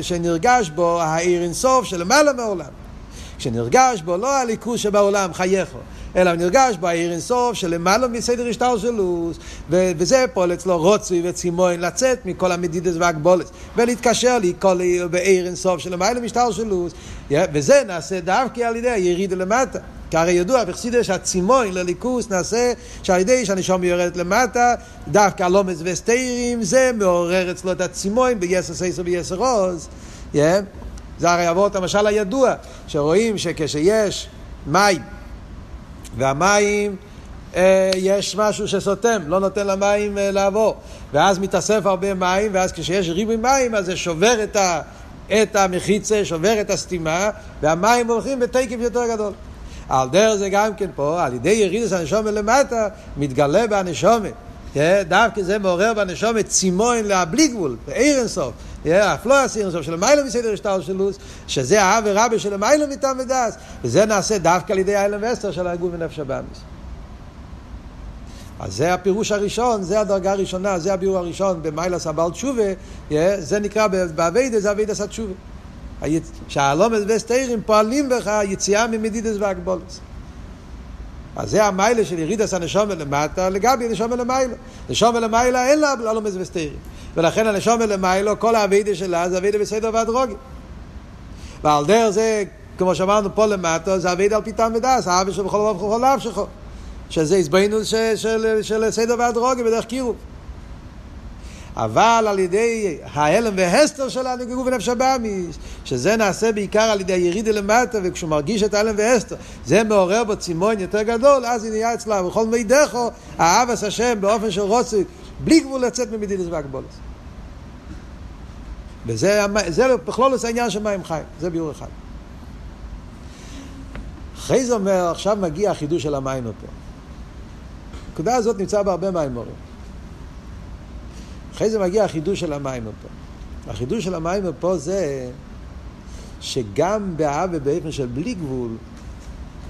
שנרגש בו העיר אינסוף שלמעלה מעולם. שנרגש בו לא הליכוז שבעולם חייכו, אלא נרגש בו העיר אינסוף שלמעלה מסדר השטר שלו, וזה פועל אצלו רוצוי וצימון לצאת מכל המדידס והגבולס, ולהתקשר לי כל בעיר אינסוף שלמעלה משטר שלו, וזה נעשה דווקא על ידי הירידה למטה. כי הרי ידוע בחסידס שהצימון לליכוס נעשה שעל ידי שהנשום יורדת למטה, דווקא הלומץ וסתירים, זה מעורר אצלו את הצימון ביסר סייסר ביסר עוז. Yeah. זה הרי עבור את המשל הידוע, שרואים שכשיש מים, והמים, אה, יש משהו שסותם, לא נותן למים אה, לעבור, ואז מתאסף הרבה מים, ואז כשיש ריבוי מים, אז זה שובר את, ה, את המחיצה, שובר את הסתימה, והמים הולכים בתקף יותר גדול. על דרך זה גם כן פה, על ידי ירידס הנשומת למטה, מתגלה בהנשומת. דווקא זה מעורר בנשומת צימון להבלי גבול, בעיר אינסוף. הפלואס עיר אינסוף של מיילא מסדר השטר של לוס, שזה האב ורבה של מיילא מטעם ודס, וזה נעשה דווקא על ידי האלם וסטר של הגוף ונפש הבאמיס. אז זה הפירוש הראשון, זה הדרגה הראשונה, זה הביאור הראשון במיילס הבעל תשובה, זה נקרא באביידה, זה אביידס התשובה. שהלומד וסתירים פועלים בך יציאה ממדידס והגבולס. אז זה המיילה של ירידס הנשום למטה לגבי הנשום למיילה. נשום למיילה אין לה לומד וסתירים. ולכן הנשום למיילה, כל האביידה שלה זה אביידה בסדר והדרוגי. ועל דרך זה, כמו שאמרנו פה למטה, זה אביידה על פיתם ודס, האבי שבכל רוב ובכל נפשך. שזה הסבינוס של, של, של סדר והדרוגי בדרך קירוב. אבל על ידי ההלם והסתר שלנו כגוף ונפש הבאמיס, שזה נעשה בעיקר על ידי הירידה למטה, וכשהוא מרגיש את ההלם והסתר, זה מעורר בו צימון יותר גדול, אז היא נהיה אצלה, וכל מידךו, אהבס השם באופן של רוצי, בלי גבול לצאת ממדידס והגבולס. וזה זה בכלול העניין של מים חיים, זה ביור אחד. אחרי זה אומר, עכשיו מגיע החידוש של המים פה. הנקודה הזאת נמצא בהרבה מים מורים. אחרי זה מגיע החידוש של המים פה. החידוש של המים פה זה שגם באהבה באופן של בלי גבול,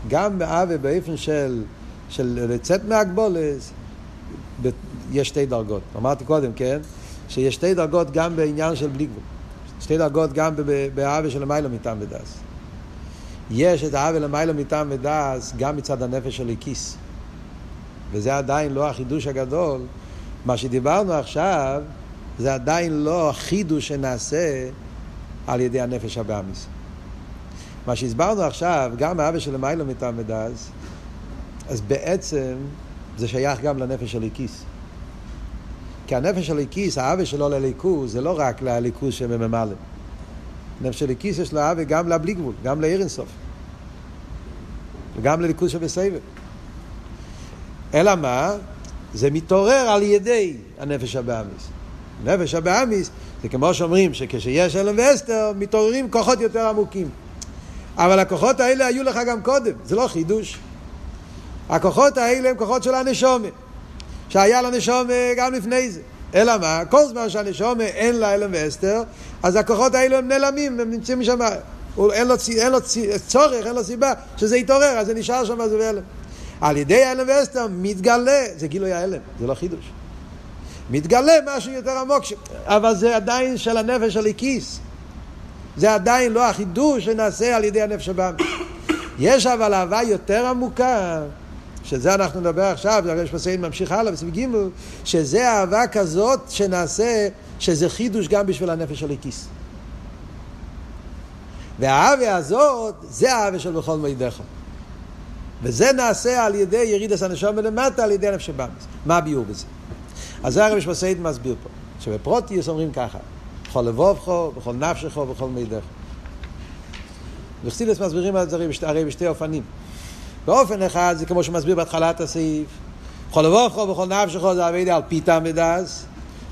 גם באהבה באופן של, של לצאת מהגבולס, יש שתי דרגות. אמרתי קודם, כן? שיש שתי דרגות גם בעניין של בלי גבול. שתי דרגות גם באהבה של המיילו מטעם ודס. יש את האהבה למיילו מטעם ודס גם מצד הנפש של הכיס. וזה עדיין לא החידוש הגדול, מה שדיברנו עכשיו זה עדיין לא החידוש שנעשה על ידי הנפש הבאמיס. מה שהסברנו עכשיו, גם האבא של מיילו מטעם ודאז, אז בעצם זה שייך גם לנפש של הליקיס. כי הנפש של הליקיס, האבא שלו לליכוז, זה לא רק לליכוז שבממלא. נפש של הליקיס יש לו אבא גם לבלי גבול, גם לעיר אינסוף. וגם לליכוז שבסבב. אלא מה? זה מתעורר על ידי הנפש הבאמיס. נפש הבאמיס זה כמו שאומרים שכשיש אלם ואסתר מתעוררים כוחות יותר עמוקים. אבל הכוחות האלה היו לך גם קודם, זה לא חידוש. הכוחות האלה הם כוחות של הנשומה, שהיה לנשומה גם לפני זה. אלא מה? כל זמן שהנשומה אין לה אלם ואסתר, אז הכוחות האלה הם נעלמים, הם נמצאים שם. אין לו, אין לו צורך, אין לו סיבה שזה יתעורר, אז זה נשאר שם, זה בהלם. על ידי ההלם ואסתר מתגלה, זה גילוי ההלם, זה לא חידוש. מתגלה משהו יותר עמוק, ש... אבל זה עדיין של הנפש של הכיס. זה עדיין לא החידוש שנעשה על ידי הנפש הבא. יש אבל אהבה יותר עמוקה, שזה אנחנו נדבר עכשיו, זה יש פסעים ממשיך הלאה בסביב ג' שזה אהבה כזאת שנעשה, שזה חידוש גם בשביל הנפש של הכיס. והאהבה הזאת, זה האהבה של בכל מידך. וזה נעשה על ידי ירידס הנשום מלמטה, על ידי הנפש הבאמיס. מה הביאור בזה? אז זה הרב שמסעיד מסביר פה. שבפרוטיוס אומרים ככה, בכל לבובכו, בכל נפשכו, בכל מידך. וחסידס מסבירים על זה הרי בשתי אופנים. באופן אחד זה כמו שמסביר בהתחלת הסעיף, בכל לבובכו, בכל נפשכו זה המידע על פיתה מדס,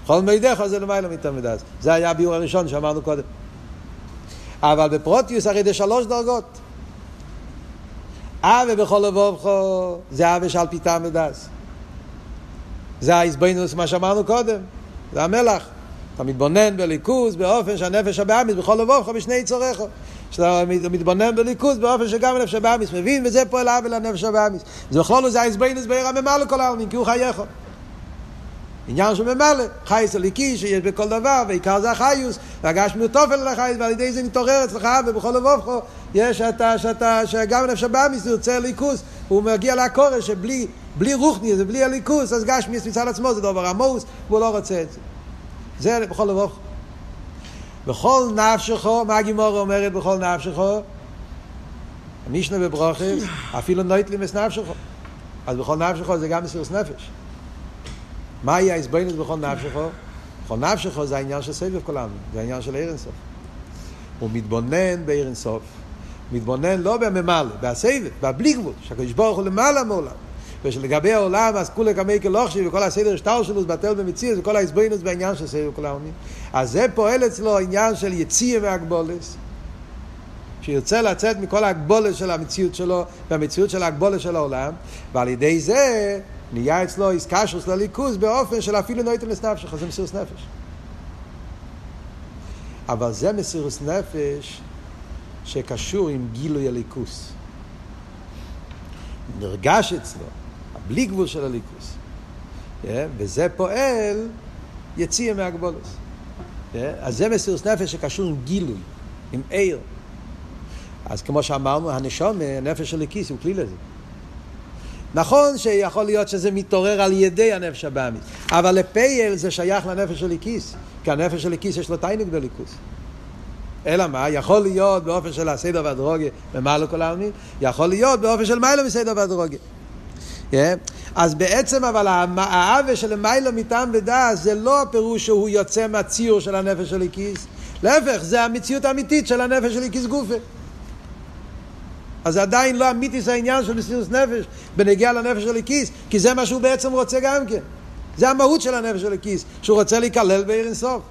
בכל מידך זה למעלה מיתה מדס. זה היה הביאור הראשון שאמרנו קודם. אבל בפרוטיוס הרי זה שלוש דרגות. אבי בכל לבובכו, זה אבי שעל פיתה מדס. זה ההזבנוס, מה שאמרנו קודם, זה המלח. אתה מתבונן בליכוז באופן שהנפש הבאמיס בכל לבובך בשני צורך. שאתה מתבונן בליכוז באופן שגם הנפש הבאמיס מבין, וזה פועל עוול לנפש הבאמיס. זה בכל זאת זה ההזבנוס בעיר הממה לכל העלמין, כי הוא חייך. עניין של ממלא, חייס הליקי שיש בכל דבר, ועיקר זה החיוס, והגשמיות תופל על החייס, ועל ידי זה נתעורר אצלך, ובכל לבובך יש שאתה, שאתה, שגם נפש הבאמיס יוצא ליכוס, הוא מגיע לקורש שבלי בלי רוחני, זה בלי הליכוס, אז גשמיס מצד עצמו זה דבר עמוס, והוא לא רוצה את זה. זה בכל לבוך. בכל נפשך, מה הגימורה אומרת בכל נפשך? המשנה בברוכס, אפילו נויטלים את נפשך. אז בכל נפשך זה גם מסירות נפש. מה יהיה ההסבוינוס בכל נפשך? בכל נפשך זה העניין של סבב כולנו, זה העניין של עיר אינסוף. הוא מתבונן בעיר אינסוף. מתבונן לא בממלא, בסבב, בבלי גבול, שהקדוש ברוך הוא למעלה מעולם. ושלגבי העולם, אז כולי כמי כלוכשי וכל הסדר שטר שלו זה בטל במציאות וכל ההסבוינוס בעניין של סדר כל העולמים. אז זה פועל אצלו עניין של יציאה מהגבולס. שירצה לצאת מכל ההגבולת של המציאות שלו והמציאות של ההגבולת של העולם, ועל ידי זה נהיה אצלו איסקשוס לליכוז באופן של אפילו נויתם לסנפשך, זה מסירוס נפש. אבל זה מסירוס נפש שקשור עם גילוי הליכוס. נרגש אצלו, בלי גבול של הליכוס. Yeah, וזה פועל יציאה מהגבולוס. Yeah, אז זה מסירות נפש שקשור עם גילוי, עם עיר. אז כמו שאמרנו, הנשום, הנפש של הכיס, הוא כלי לזה. נכון שיכול להיות שזה מתעורר על ידי הנפש הבאמית, אבל לפייל זה שייך לנפש של הכיס, כי הנפש של הכיס יש לו תיינוק בליכוס. אלא מה? יכול להיות באופן של הסדר והדרוגיה במעלה כל העלמין, יכול להיות באופן של מיילו מסדר והדרוגיה. Yeah. אז בעצם אבל העוול של מיילו מטעם ודעת זה לא הפירוש שהוא יוצא מהציור של הנפש של הכיס, להפך, זה המציאות האמיתית של הנפש של הכיס גופה. אז זה עדיין לא אמיתיס העניין של מסירות נפש בנגיעה לנפש של הכיס, כי זה מה שהוא בעצם רוצה גם כן. זה המהות של הנפש של הכיס, שהוא רוצה להיכלל בעיר אינסוף.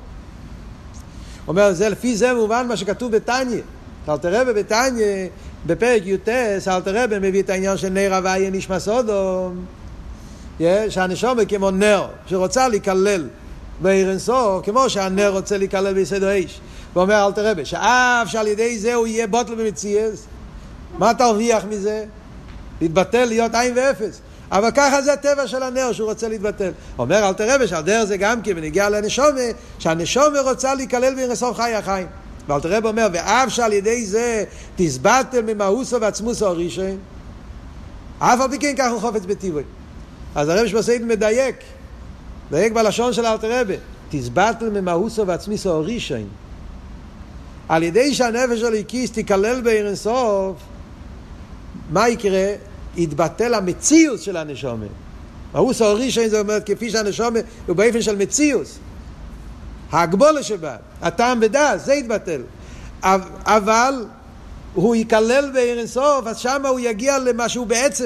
אומר, זה לפי זה מובן מה שכתוב בתניא. אלתר רבי בתניא, בפרק י"ט, אלתר רבי מביא את העניין של נר הוויה נשמע סודום. שהנשומה כמו נר, שרוצה להיכלל בעיר אינסוף, כמו שהנר רוצה להיכלל ביסוד האש. ואומר אלתר רבי, שאף שעל ידי זה הוא יהיה בוטל במציאס, מה תרוויח מזה? להתבטל להיות עין ואפס. אבל ככה זה הטבע של הנר שהוא רוצה להתבטל. אומר אל תראה ושהדרך זה גם כן בנגיע לנשומה, שהנשומה רוצה להיכלל באינסוף חי החיים. ואל תראה אומר, ואף שעל ידי זה תסבטל ממאוסו ועצמוסו הראשון, אף על פי כן ככה הוא חופץ בטיבוי. אז הרב שמסעיד מדייק, מדייק בלשון של אלתר רבה, תסבטל ממאוסו ועצמיסו הראשון. על ידי שהנפש של הקיס תיכלל באינסוף, מה יקרה? יתבטל המציאות של הנשומה. ההוס הראשון זה אומר כפי שהנשומה הוא באופן של מציאות. ההגבולה שבה, הטעם ודעת, זה יתבטל. אבל הוא ייכלל בעיר אינסוף, אז שם הוא יגיע למה שהוא בעצם.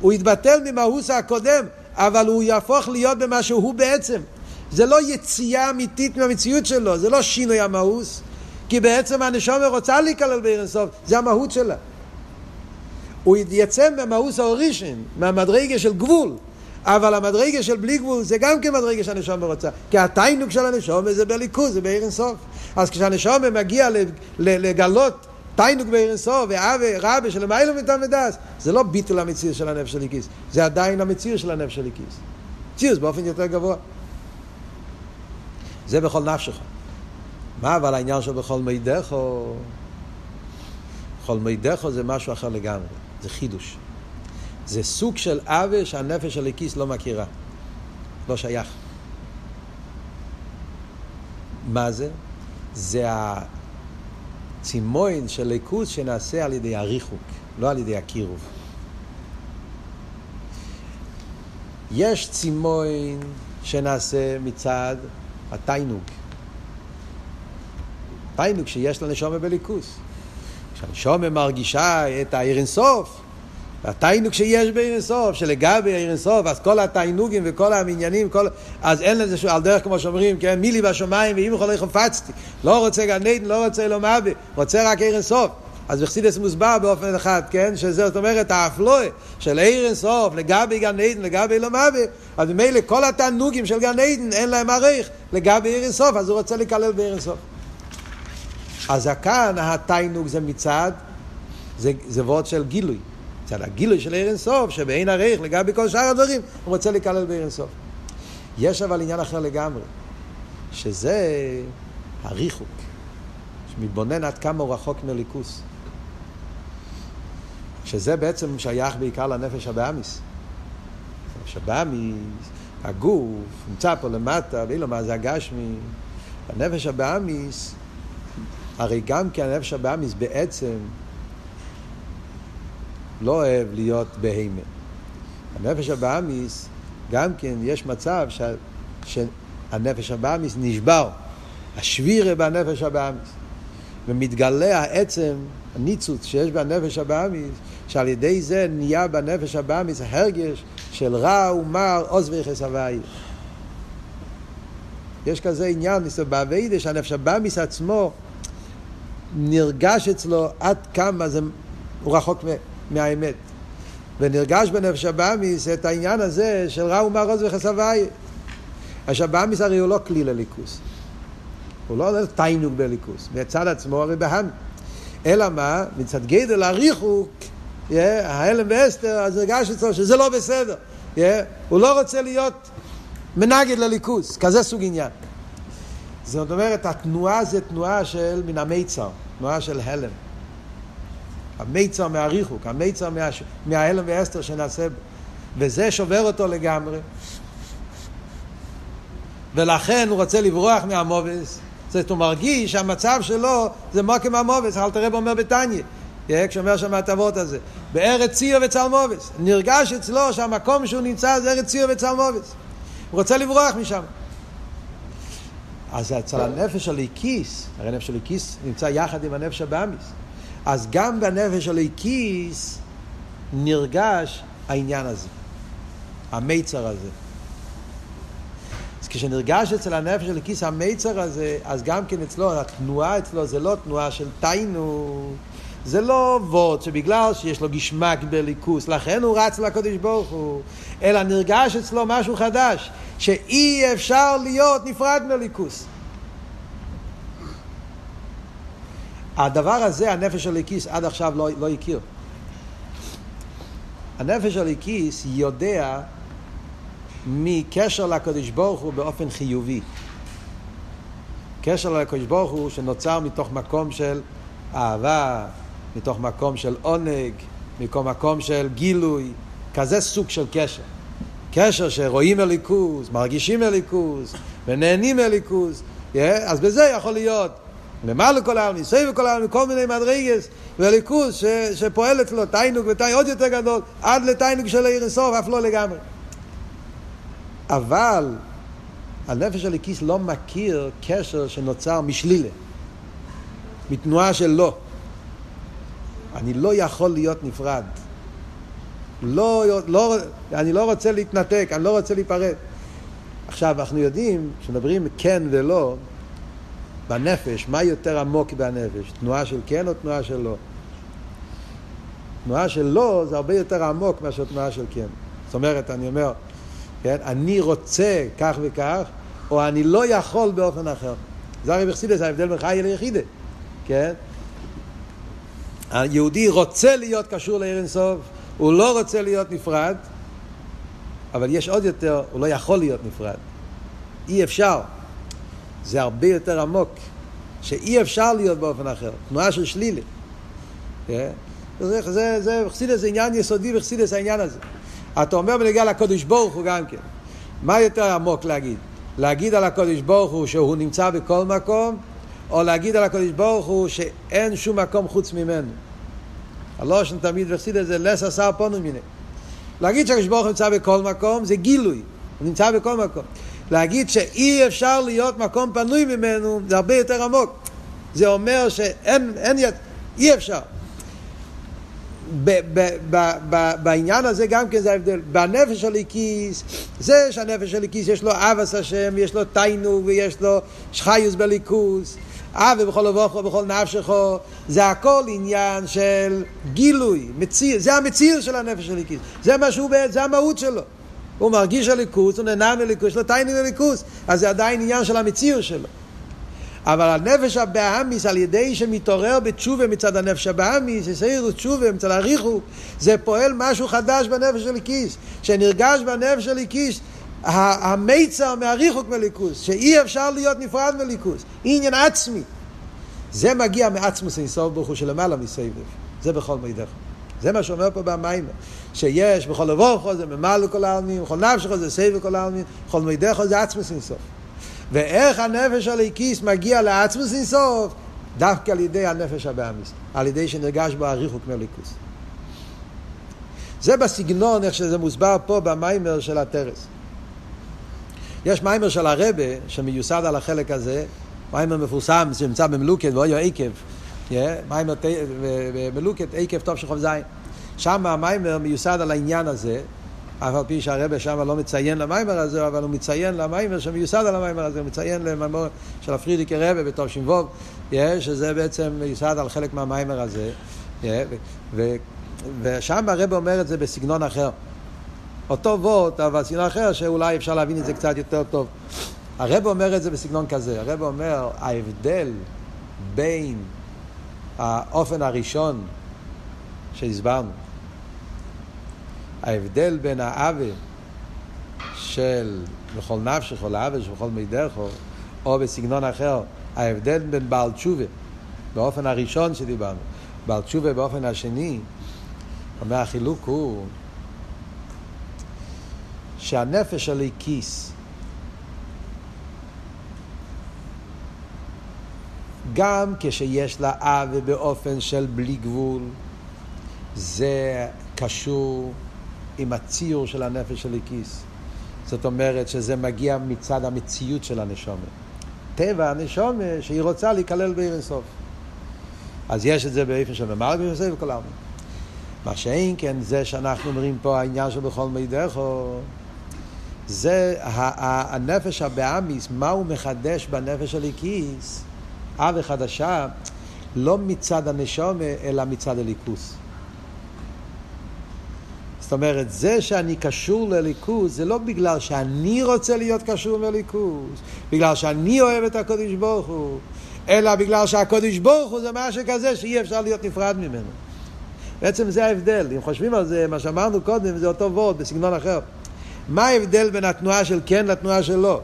הוא יתבטל ממהוס הקודם, אבל הוא יהפוך להיות במה שהוא בעצם. זה לא יציאה אמיתית מהמציאות שלו, זה לא שינוי המהוס, כי בעצם הנשומה רוצה להיכלל בעיר אינסוף, זה המהות שלה. הוא יצא מהמאוס האורישן, מהמדרגה של גבול. אבל המדרגה של בלי גבול זה גם כן מדרגה שהנשום רוצה. כי התיינוק של הנשום זה בליכוז, זה בעיר אינסוף. אז כשהנשום מגיע לגלות תיינוק בעיר אינסוף, ואבי רבי של מיילו מטעם ודס, זה לא ביטול המציר של הנפש של הליקיס, זה עדיין המציר של הנפש של הליקיס. ציוס באופן יותר גבוה. זה בכל נפשך. מה אבל העניין של בכל מידךו? בכל מידךו זה משהו אחר לגמרי. זה חידוש. זה סוג של עוול שהנפש של הכיס לא מכירה. לא שייך. מה זה? זה הצימוין של ליכוס שנעשה על ידי הריחוק, לא על ידי הקירוב. יש צימוין שנעשה מצד התיינוג. תיינוג שיש לנשומה בליכוס. כשהנשומה מרגישה את העיר אינסוף, התיינוג שיש בעיר אינסוף, שלגבי העיר אינסוף, אז כל התיינוגים וכל המניינים, כל... אז אין לזה שהוא על דרך כמו שאומרים, כן, מילי בשמיים ואם יכול חפצתי, לא רוצה גן עדן, לא רוצה לא מבי, רוצה רק עיר אינסוף. אז בחסידס מוסבר באופן אחד, כן? שזה, זאת אומרת, האפלואה של עיר אינסוף לגבי גן עדן, לגבי לא מוות, אז ממילא כל התענוגים של גן עדן אין להם עריך לגבי עיר אינסוף, אז הוא רוצה לקלל בעיר אינסוף. אז כאן התיינוג זה מצד, זה, זה וורד של גילוי. מצד הגילוי של עיר אינסוף, שבאין עריך לגבי כל שאר הדברים, הוא רוצה לקלל בעיר אינסוף. יש אבל עניין אחר לגמרי, שזה הריחוק, שמתבונן עד כמה הוא רחוק מליכוס. שזה בעצם שייך בעיקר לנפש הבאמיס. הנפש הבאמיס, הגוף, נמצא פה למטה, ואילו מה זה הגשמי. הנפש הבאמיס, הרי גם כי הנפש הבאמיס בעצם לא אוהב להיות בהימה. הנפש הבאמיס, גם כן יש מצב ש... שהנפש הבאמיס נשבר. השבירה בנפש הבאמיס. ומתגלה העצם, הניצוץ שיש בנפש הבאמיס, שעל ידי זה נהיה בנפש הבאמיס הרגש של רע ומר עוז ויחס. יש כזה עניין, באביידה שהנפש הבאמיס עצמו נרגש אצלו עד כמה זה, הוא רחוק מהאמת. ונרגש בנפש הבאמיס את העניין הזה של רע ומר עוז ויחס הוואי. השבאמיס הרי הוא לא כלי לליכוס. הוא לא תיינוג בליכוס, מצד עצמו הרי בהמי. אלא מה? מצד גדל הריחוק, ההלם ואסתר, אז הרגש אצלו שזה לא בסדר. הוא לא רוצה להיות מנגד לליכוס, כזה סוג עניין. זאת אומרת, התנועה זה תנועה של מן המיצר, תנועה של הלם. המיצר מהריחוק, המיצר מה, מההלם ואסתר שנעשה בו. וזה שובר אותו לגמרי. ולכן הוא רוצה לברוח מהמובס, זאת הוא מרגיש שהמצב שלו זה מוקם המובס, אל תראה אומר בתניא, כשאומר שם ההטבות הזה. בארץ ציור וצלמובס. נרגש אצלו שהמקום שהוא נמצא זה ארץ ציור וצלמובס. הוא רוצה לברוח משם. אז אצל הנפש הליקיס, הרי הנפש הליקיס נמצא יחד עם הנפש הבאמיס. אז גם בנפש הליקיס נרגש העניין הזה, המיצר הזה. אז כשנרגש אצל הנפש של כיס המיצר הזה, אז גם כן אצלו, התנועה אצלו זה לא תנועה של תיינו, זה לא וורד שבגלל שיש לו גשמק בליכוס, לכן הוא רץ לקודש ברוך הוא, אלא נרגש אצלו משהו חדש, שאי אפשר להיות נפרד מליכוס. הדבר הזה, הנפש של ליקיס עד עכשיו לא, לא הכיר. הנפש של ליקיס יודע מקשר לקדוש ברוך הוא באופן חיובי. קשר לקדוש ברוך הוא שנוצר מתוך מקום של אהבה, מתוך מקום של עונג, מתוך מקום של גילוי, כזה סוג של קשר. קשר שרואים אליקוס, מרגישים אליקוס, ונהנים אליקוס, yeah, אז בזה יכול להיות למעלה כל העלמי, סביב כל העלמי, כל מיני מדרגס וליכוז שפועל אצלו תיינוג ותיינוג עוד יותר גדול, עד לתיינוג של העיר אינסוף, אף לא לגמרי. אבל הנפש הליקיס לא מכיר קשר שנוצר משלילה, מתנועה של לא. אני לא יכול להיות נפרד. לא, לא, אני לא רוצה להתנתק, אני לא רוצה להיפרד. עכשיו, אנחנו יודעים, כשמדברים כן ולא, בנפש, מה יותר עמוק בנפש? תנועה של כן או תנועה של לא? תנועה של לא זה הרבה יותר עמוק מאשר תנועה של כן. זאת אומרת, אני אומר, כן? אני רוצה כך וכך, או אני לא יכול באופן אחר. זה הרי בחסידס ההבדל בין חי ליחידה, כן? היהודי רוצה להיות קשור לעיר אינסוף, הוא לא רוצה להיות נפרד, אבל יש עוד יותר, הוא לא יכול להיות נפרד. אי אפשר. זה הרבה יותר עמוק, שאי אפשר להיות באופן אחר. תנועה של שלילה. כן? זה, זה, זה, בחסידס זה עניין יסודי בחסידס העניין הזה. אתה אומר בנגיע לקודש ברוך הוא גם כן. מה יותר עמוק להגיד? להגיד על הקודש ברוך הוא שהוא נמצא בכל מקום, או להגיד על הקודש ברוך הוא שאין שום מקום חוץ ממנו. הלושן תמיד וחסיד את זה לס עשר פונו מיני. להגיד שהקדוש ברוך הוא נמצא בכל מקום זה גילוי, הוא נמצא בכל מקום. להגיד שאי אפשר להיות מקום פנוי ממנו זה הרבה יותר עמוק. זה אומר שאין, אין, אי אפשר. בעניין הזה גם כן זה ההבדל. בנפש הליקיס, זה שהנפש הליקיס יש לו אבס השם, יש לו תיינו ויש לו שחיוס בליכוס, אה ובכל לבוכו ובכל נפשכו, זה הכל עניין של גילוי, מציר, זה המציר של הנפש של הליקיס, זה מה שהוא, זה המהות שלו. הוא מרגיש הליכוס, הוא נהנה מליכוס, יש לו טייני לליכוס, אז זה עדיין עניין של המציר שלו. אבל הנפש הבאמיס על ידי שמתעורר בתשובה מצד הנפש הבאמיס, יסיירו תשובה מצד הריחו, זה פועל משהו חדש בנפש של הליקיס, שנרגש בנפש של הליקיס, המיצר מהריחוק מליכוס, שאי אפשר להיות נפרד מליכוס, עניין עצמי. זה מגיע מעצמוס אינסוף ברוך הוא שלמעלה מסבב, זה בכל מידך. זה מה שאומר פה במיימר, שיש בכל לבוכו זה ממלא כל העלמין, בכל נפשך זה סבב כל העלמין, בכל מידך זה עצמוס אינסוף. ואיך הנפש הליקיס מגיע לעצמוס אינסוף? דווקא על ידי הנפש הבאמיס, על ידי שנרגש בו הריחוק מליכוס. זה בסגנון איך שזה מוסבר פה במיימר של הטרס. יש מאמר של הרבי שמיוסד על החלק הזה, מאמר מפורסם שנמצא במלוקט והיה עקב, מאמר במלוקט עקב תוף שין חוף זין. שם המאמר מיוסד על העניין הזה, אף על פי שהרבי שם לא מציין למאמר הזה, אבל הוא מציין למאמר שמיוסד על המאמר הזה, הוא מציין למאמר של הפרידיקער רבי בתור שימבוב, שזה בעצם מיוסד על חלק מהמאמר הזה, ושם הרבי אומר את זה בסגנון אחר. אותו וורט, אבל סגנון אחר, שאולי אפשר להבין את זה קצת יותר טוב. הרב אומר את זה בסגנון כזה, הרב אומר, ההבדל בין האופן הראשון שהסברנו, ההבדל בין האווה של בכל נפש, בכל האווה, בכל מידךו, או בסגנון אחר, ההבדל בין בעל תשובה, באופן הראשון שדיברנו, בעל תשובה באופן השני, אומר החילוק הוא שהנפש עלי כיס גם כשיש לה אב באופן של בלי גבול זה קשור עם הציור של הנפש של הכיס. זאת אומרת שזה מגיע מצד המציאות של הנשומה. טבע הנשומה שהיא רוצה להיכלל בעיר אינסוף. אז יש את זה באופן של ממלא ויוסף וכל העולם. מה שאין כן זה שאנחנו אומרים פה העניין של בכל מידךו זה הנפש הבאמיס, מה הוא מחדש בנפש הליקיס, אב חדשה, לא מצד הנשום, אלא מצד הליכוס. זאת אומרת, זה שאני קשור לליכוס, זה לא בגלל שאני רוצה להיות קשור לליכוס, בגלל שאני אוהב את הקודש ברוך הוא, אלא בגלל שהקודש ברוך הוא זה משהו כזה שאי אפשר להיות נפרד ממנו. בעצם זה ההבדל, אם חושבים על זה, מה שאמרנו קודם, זה אותו וורד בסגנון אחר. מה ההבדל בין התנועה של כן לתנועה של לא?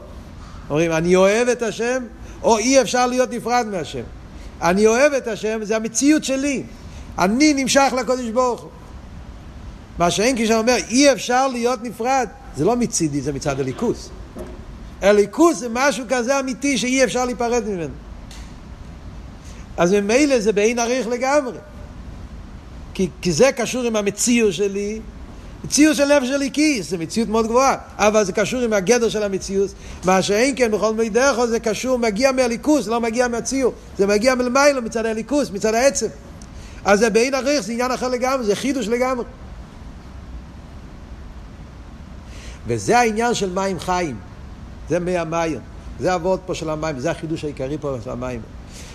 אומרים, אני אוהב את השם, או אי אפשר להיות נפרד מהשם. אני אוהב את השם, זה המציאות שלי. אני נמשך לקודש ברוך. מה שאין כשאני אומר, אי אפשר להיות נפרד, זה לא מצידי, זה מצד הליכוס. הליכוס זה משהו כזה אמיתי שאי אפשר להיפרד ממנו. אז ממילא זה בעין עריך לגמרי. כי, כי זה קשור עם המציאות שלי, מציאות של נפש של כיס, זה מציאות מאוד גבוהה, אבל זה קשור עם הגדר של המציאות. מה שאין כן בכל מידךו זה קשור, מגיע מהליכוס, לא מגיע מהציור. זה מגיע מלמיילו מצד הליכוס, מצד העצם. אז זה בעין הריך, זה עניין אחר לגמרי, זה חידוש לגמרי. וזה העניין של מים חיים. זה מי המים. זה הוורד פה של המים, זה החידוש העיקרי פה של המים.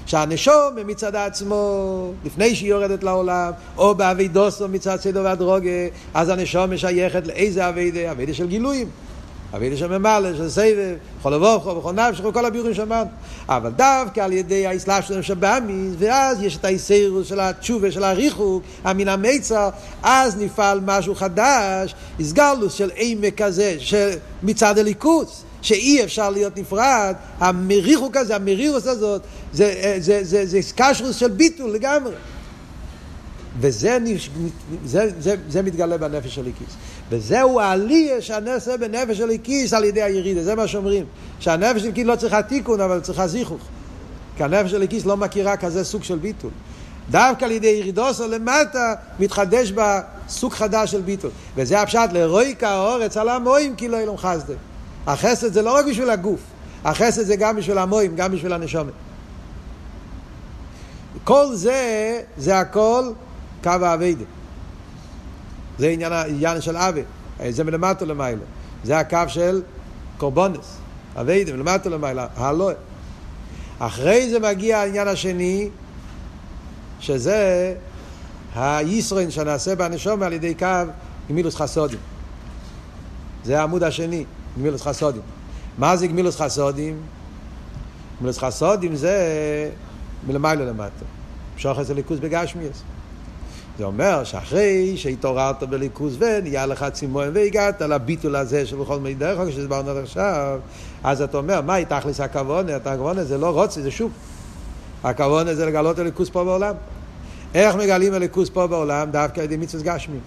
שהנשום מצד עצמו, לפני שהיא יורדת לעולם, או באבידוסו מצד סדר והדרוגה, אז הנשום משייכת לאיזה אבידה? אבידה של גילויים. אבידה של ממלא, של סבב, בכל לבוכו, בכל נפש, כל הביורים שאמרנו. אבל דווקא על ידי האסלאפ שלנו שבאמיס, ואז יש את האיסרוס של התשובה, של הריחוק, המין המיצר, אז נפעל משהו חדש, איסגלוס של עמק כזה, מצד הליכוס. שאי אפשר להיות נפרד, המריחוק הזה, המרירוס הזאת, זה, זה, זה, זה, זה קשרוס של ביטול לגמרי. וזה זה, זה, זה מתגלה בנפש של הליקיס. וזהו העלייה שהנעשה בנפש של הליקיס על ידי הירידה, זה מה שאומרים. שהנפש הליקיס לא צריכה תיקון, אבל צריכה זיכוך. כי הנפש הליקיס לא מכירה כזה סוג של ביטול. דווקא על ידי ירידוסו למטה מתחדש בה סוג חדש של ביטול. וזה הפשט לרואי כאורץ על המוים כי לא ילום חסדם. החסד זה לא רק בשביל הגוף, החסד זה גם בשביל המוים, גם בשביל הנשומת. כל זה, זה הכל קו האביידה. זה עניין, עניין של אבי, זה מלמטה למעלה. זה הקו של קורבונס, אביידה, מלמטה למעלה, הלא. אחרי זה מגיע העניין השני, שזה הישרין שנעשה בנשום על ידי קו גמילוס חסודים. זה העמוד השני, גמילוס חסודים. מה זה גמילוס חסודים? גמילוס חסודים זה מלמעלה למטה. שוחס הליכוז בגשמיאס. זה אומר שאחרי שהתעוררת בליכוז ונהיה לך צימון והגעת לביטול הזה של בכל מיני דרך, כשדיברנו עד עכשיו, אז אתה אומר, מה תכלס הכוונה? הכוונה זה לא רוצה, זה שוב. הכוונה זה לגלות הליכוז פה בעולם. איך מגלים הליכוז פה בעולם? דווקא על ידי מצווה גשמים.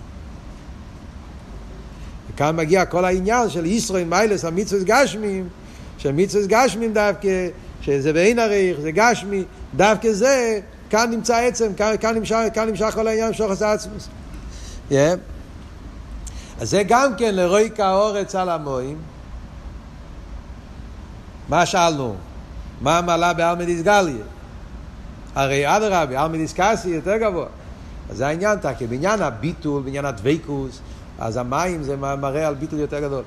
וכאן מגיע כל העניין של ישראל מיילס המצווה גשמים, שמצווה גשמים דווקא, שזה בעין הריך, זה גשמי, דווקא זה כאן נמצא עצם, כאן, כאן, נמשך, כאן נמשך כל העניין של חסר עצמוס. Yeah. אז זה גם כן לרוי כאורץ על המוים. מה שאלנו? מה המעלה באלמדיס גליה? הרי אדרבה, אלמדיס קאסי יותר גבוה. אז זה העניין, כי בעניין הביטול, בעניין הדבקוס, אז המים זה מראה על ביטול יותר גדול.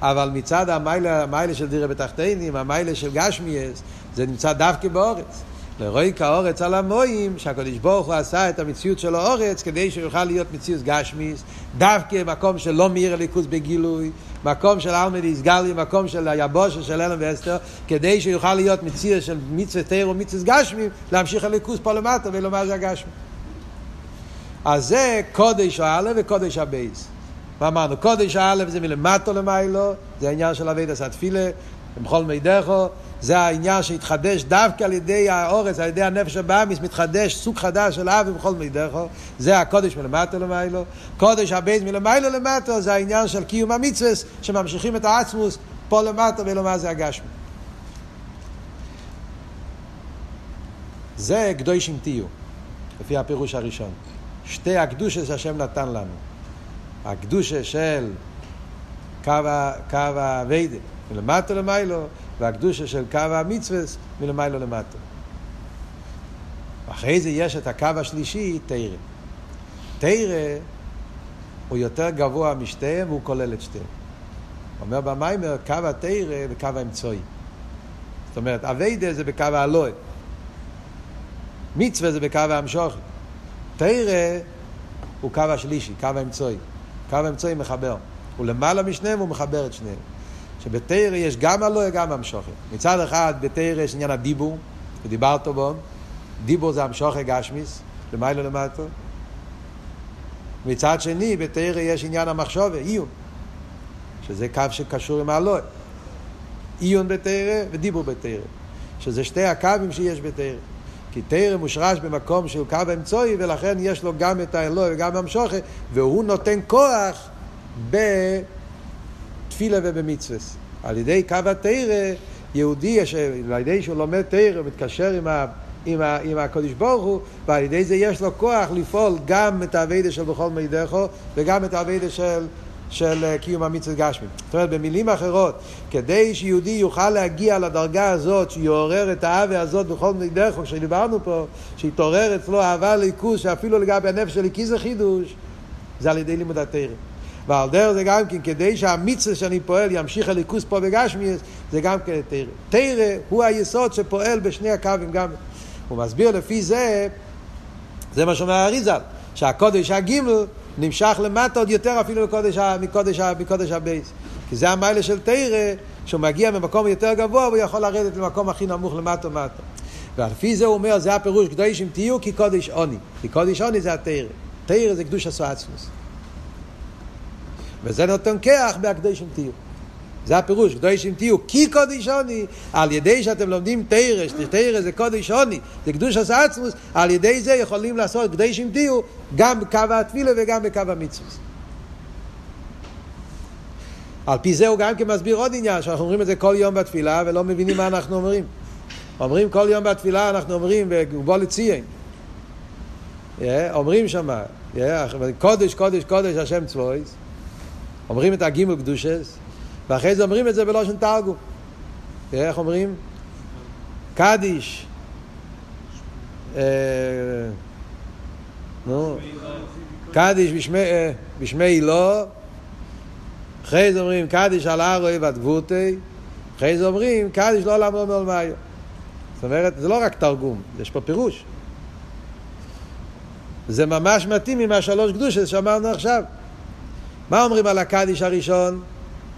אבל מצד המיילה, המיילה של דירה בתחתינים, המיילה של גשמיאס, זה נמצא דווקא באורץ. לרואי כאורץ על המוים, שהקדוש ברוך הוא עשה את המציאות של האורץ כדי שיוכל להיות מציאות גשמיס, דווקא מקום של לא מאיר הליכוז בגילוי, מקום של אלמדיס גלי, מקום של היבושה של אלם ואסתר, כדי שיוכל להיות מציאות של מצווה תיר ומצווה גשמי, להמשיך הליכוז פה למטה ולומר זה הגשמי. אז זה קודש א' וקודש הבייס. מה אמרנו? קודש א' זה מלמטו למיילו, זה העניין של אבי דסת תפילה, במכל מידךו, זה העניין שהתחדש דווקא על ידי האורץ, על ידי הנפש הבאמיס, מתחדש סוג חדש של אבי בכל מידךו, זה הקודש מלמטו למיילו. קודש הבייס מלמיילו למטו, זה העניין של קיום המצווה, שממשיכים את העצמוס פה למטו ולומר זה הגשמי. זה קדושים תהיו, לפי הפירוש הראשון. שתי הקדושה שהשם נתן לנו. הקדושה של קו הווידה, מלמטו למיילו, והקדושה של קו המצווה מלמיילו למטו. אחרי זה יש את הקו השלישי, תרא. תרא הוא יותר גבוה משתיהם והוא כולל את שתיהם. אומר במיימר, קו התרא וקו האמצעי. זאת אומרת, אביידה זה בקו האלוהי. מצווה זה בקו האמשוכי. תרא הוא קו השלישי, קו האמצעי. קו האמצעי מחבר. הוא למעלה משניהם, הוא מחבר את שניהם. שבתרא יש גם אלוהי גם המשוכר. מצד אחד בתרא יש עניין הדיבור, ודיברת בו, דיבור זה המשוכר גשמיס, למיילו למטו. מצד שני בתרא יש עניין המחשוב, עיון, שזה קו שקשור עם האלוהי. עיון בתרא ודיבור בתרא, שזה שתי הקווים שיש בתרא. כי תרא מושרש במקום של קו אמצעי, ולכן יש לו גם את האלוהי וגם המשוכר, והוא נותן כוח. בתפילה ובמצווה. על ידי קו התרא, יהודי, על ידי שהוא לומד תרא, מתקשר עם, ה, עם, ה, עם הקודש ברוך הוא, ועל ידי זה יש לו כוח לפעול גם את האביידה של בכל מידךו, וגם את האביידה של, של אה, קיום המצווה גשמי. זאת אומרת, במילים אחרות, כדי שיהודי יוכל להגיע לדרגה הזאת, שיעורר את האהבה הזאת בכל מידךו, כשדיברנו פה, שיתעורר אצלו אהבה ליכוס, שאפילו לגבי הנפש של איקיס חידוש, זה על ידי לימוד התורה. ועל דרך זה גם כן, כדי שהמצווה שאני פועל ימשיך אלוקות פה בגשמיות, זה גם כן תורה. תורה הוא היסוד שפועל בשני הקווים גם. הוא מסביר לפי זה, זה מה שאומר האריזל, שהקודש הגימל נמשך למטה עוד יותר אפילו מקודש, מקודש, מקודש הבית. כי זה המעלה של תורה, שהוא מגיע ממקום יותר גבוה והוא יכול לרדת למקום הכי נמוך למטה ומטה. ולפי זה הוא אומר, זה הפירוש קדושים תהיו כי קדוש אני. כי קדוש אני זה התורה. תרא זה קדוש הסואצמוס. וזה נותן כח בהקדושים תהיו. זה הפירוש, קדושים תהיו, כי קודש עוני, על ידי שאתם לומדים תרא, שתרא זה קודש עוני, זה קדוש עשה עצמוס, על ידי זה יכולים לעשות קדושים תהיו גם בקו התפילה וגם בקו המצווה. על פי זה הוא גם כן מסביר עוד עניין, שאנחנו אומרים את זה כל יום בתפילה ולא מבינים מה אנחנו אומרים. אומרים כל יום בתפילה, אנחנו אומרים, ובוא לציין. אומרים שמה, קודש, קודש, קודש, השם צבויס. אומרים את הגימל קדושס, ואחרי זה אומרים את זה בלושן תרגום. איך אומרים? קדיש. אה, נו, קדיש בשמי אילו, אחרי זה אומרים קדיש על ארוי ועד גבותי, אחרי זה אומרים קדיש לא לעמוד מעל מאיו. זאת אומרת, זה לא רק תרגום, יש פה פירוש. זה ממש מתאים עם השלוש קדושות שאמרנו עכשיו. מה אומרים על הקדיש הראשון?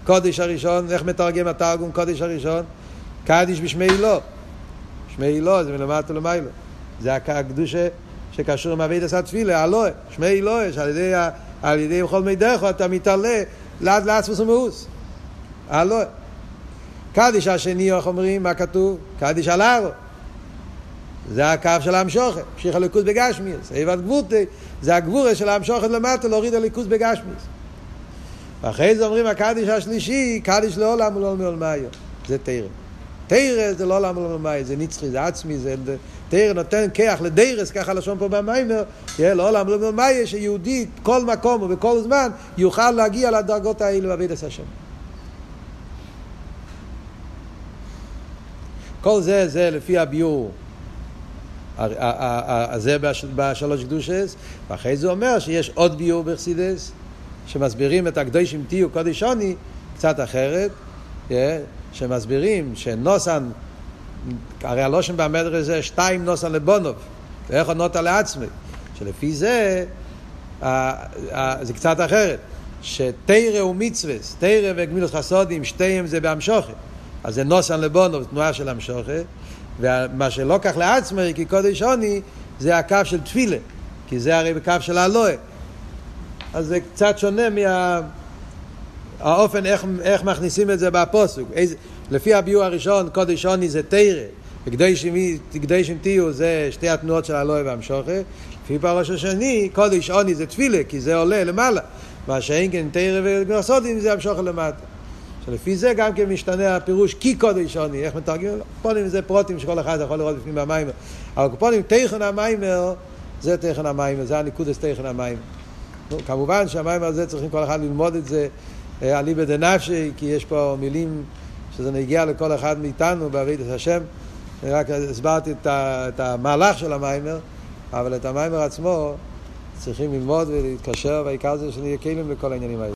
קודש הראשון, איך מתרגם התרגום קודש הראשון? קדיש בשמי לא. שמי לא זה מלמטה למיילו. זה הקדושה שקשור עם אבידס התפילה, הלואה. שמי לא, על ידי, על ידי בכל מידך אתה מתעלה לאט לעצמוס ומאוס. הלואה. קדיש השני, איך אומרים? מה כתוב? קדיש על הרו. זה הקו של המשוכת, המשיך הליכוז בגשמיאס, איבת גבורתי, זה הגבורה של המשוכת למטה להוריד הליכוז בגשמיאס. ואחרי זה אומרים הקדיש השלישי, קדיש לעולם ולא מעולמיו, זה תרא. תרא זה לא עולם ולא מעולמיו, זה נצחי, זה עצמי, זה תרא נותן כיח לדרס, ככה לשון פה במיימר, לא עולם ולא מעולמיו, שיהודי כל מקום ובכל זמן יוכל להגיע לדרגות האלו בעביד את השם. כל זה, זה לפי הביור. זה בשלוש קדושס, ואחרי זה אומר שיש עוד ביור בחסידס, שמסבירים את הקדושים תהיו קודש עוני קצת אחרת, שמסבירים שנוסן, הרי הלושן במדר זה שתיים נוסן לבונוב, ואיך נוטה לעצמי, שלפי זה, זה קצת אחרת, שתרא ומצווה, תרא וגמילוס חסודים, שתיהם זה בהמשוכת, אז זה נוסן לבונוב, תנועה של המשוכת, ומה שלא כך לעצמי, כי קודש עוני, זה הקו של תפילה, כי זה הרי בקו של הלואה. אז זה קצת שונה מה... האופן איך, איך מכניסים את זה בפוסוק. איזה, לפי הביור הראשון, קודש עוני זה תרא, וקדושים תהיו זה שתי התנועות של הלואה והמשוכה. לפי פרש השני, קודש עוני זה תפילה, כי זה עולה למעלה. מה שאין כן תרא וגרסודים זה המשוכה למטה. שלפי זה גם כן משתנה הפירוש כי קודש עוני, איך מתרגמים? קופונים זה פרוטים שכל אחד יכול לראות בפנים המיימר. אבל קופונים תכן המיימר, זה תכן המיימר, זה הניקודס תכן המיימר. כמובן שהמיימר הזה צריכים כל אחד ללמוד את זה אליבא אה, דנפשי, כי יש פה מילים שזה נגיע לכל אחד מאיתנו בעבודת השם. רק הסברתי את, את המהלך של המיימר, אבל את המיימר עצמו צריכים ללמוד ולהתקשר, והעיקר זה שנהיה כלים לכל העניינים האלה.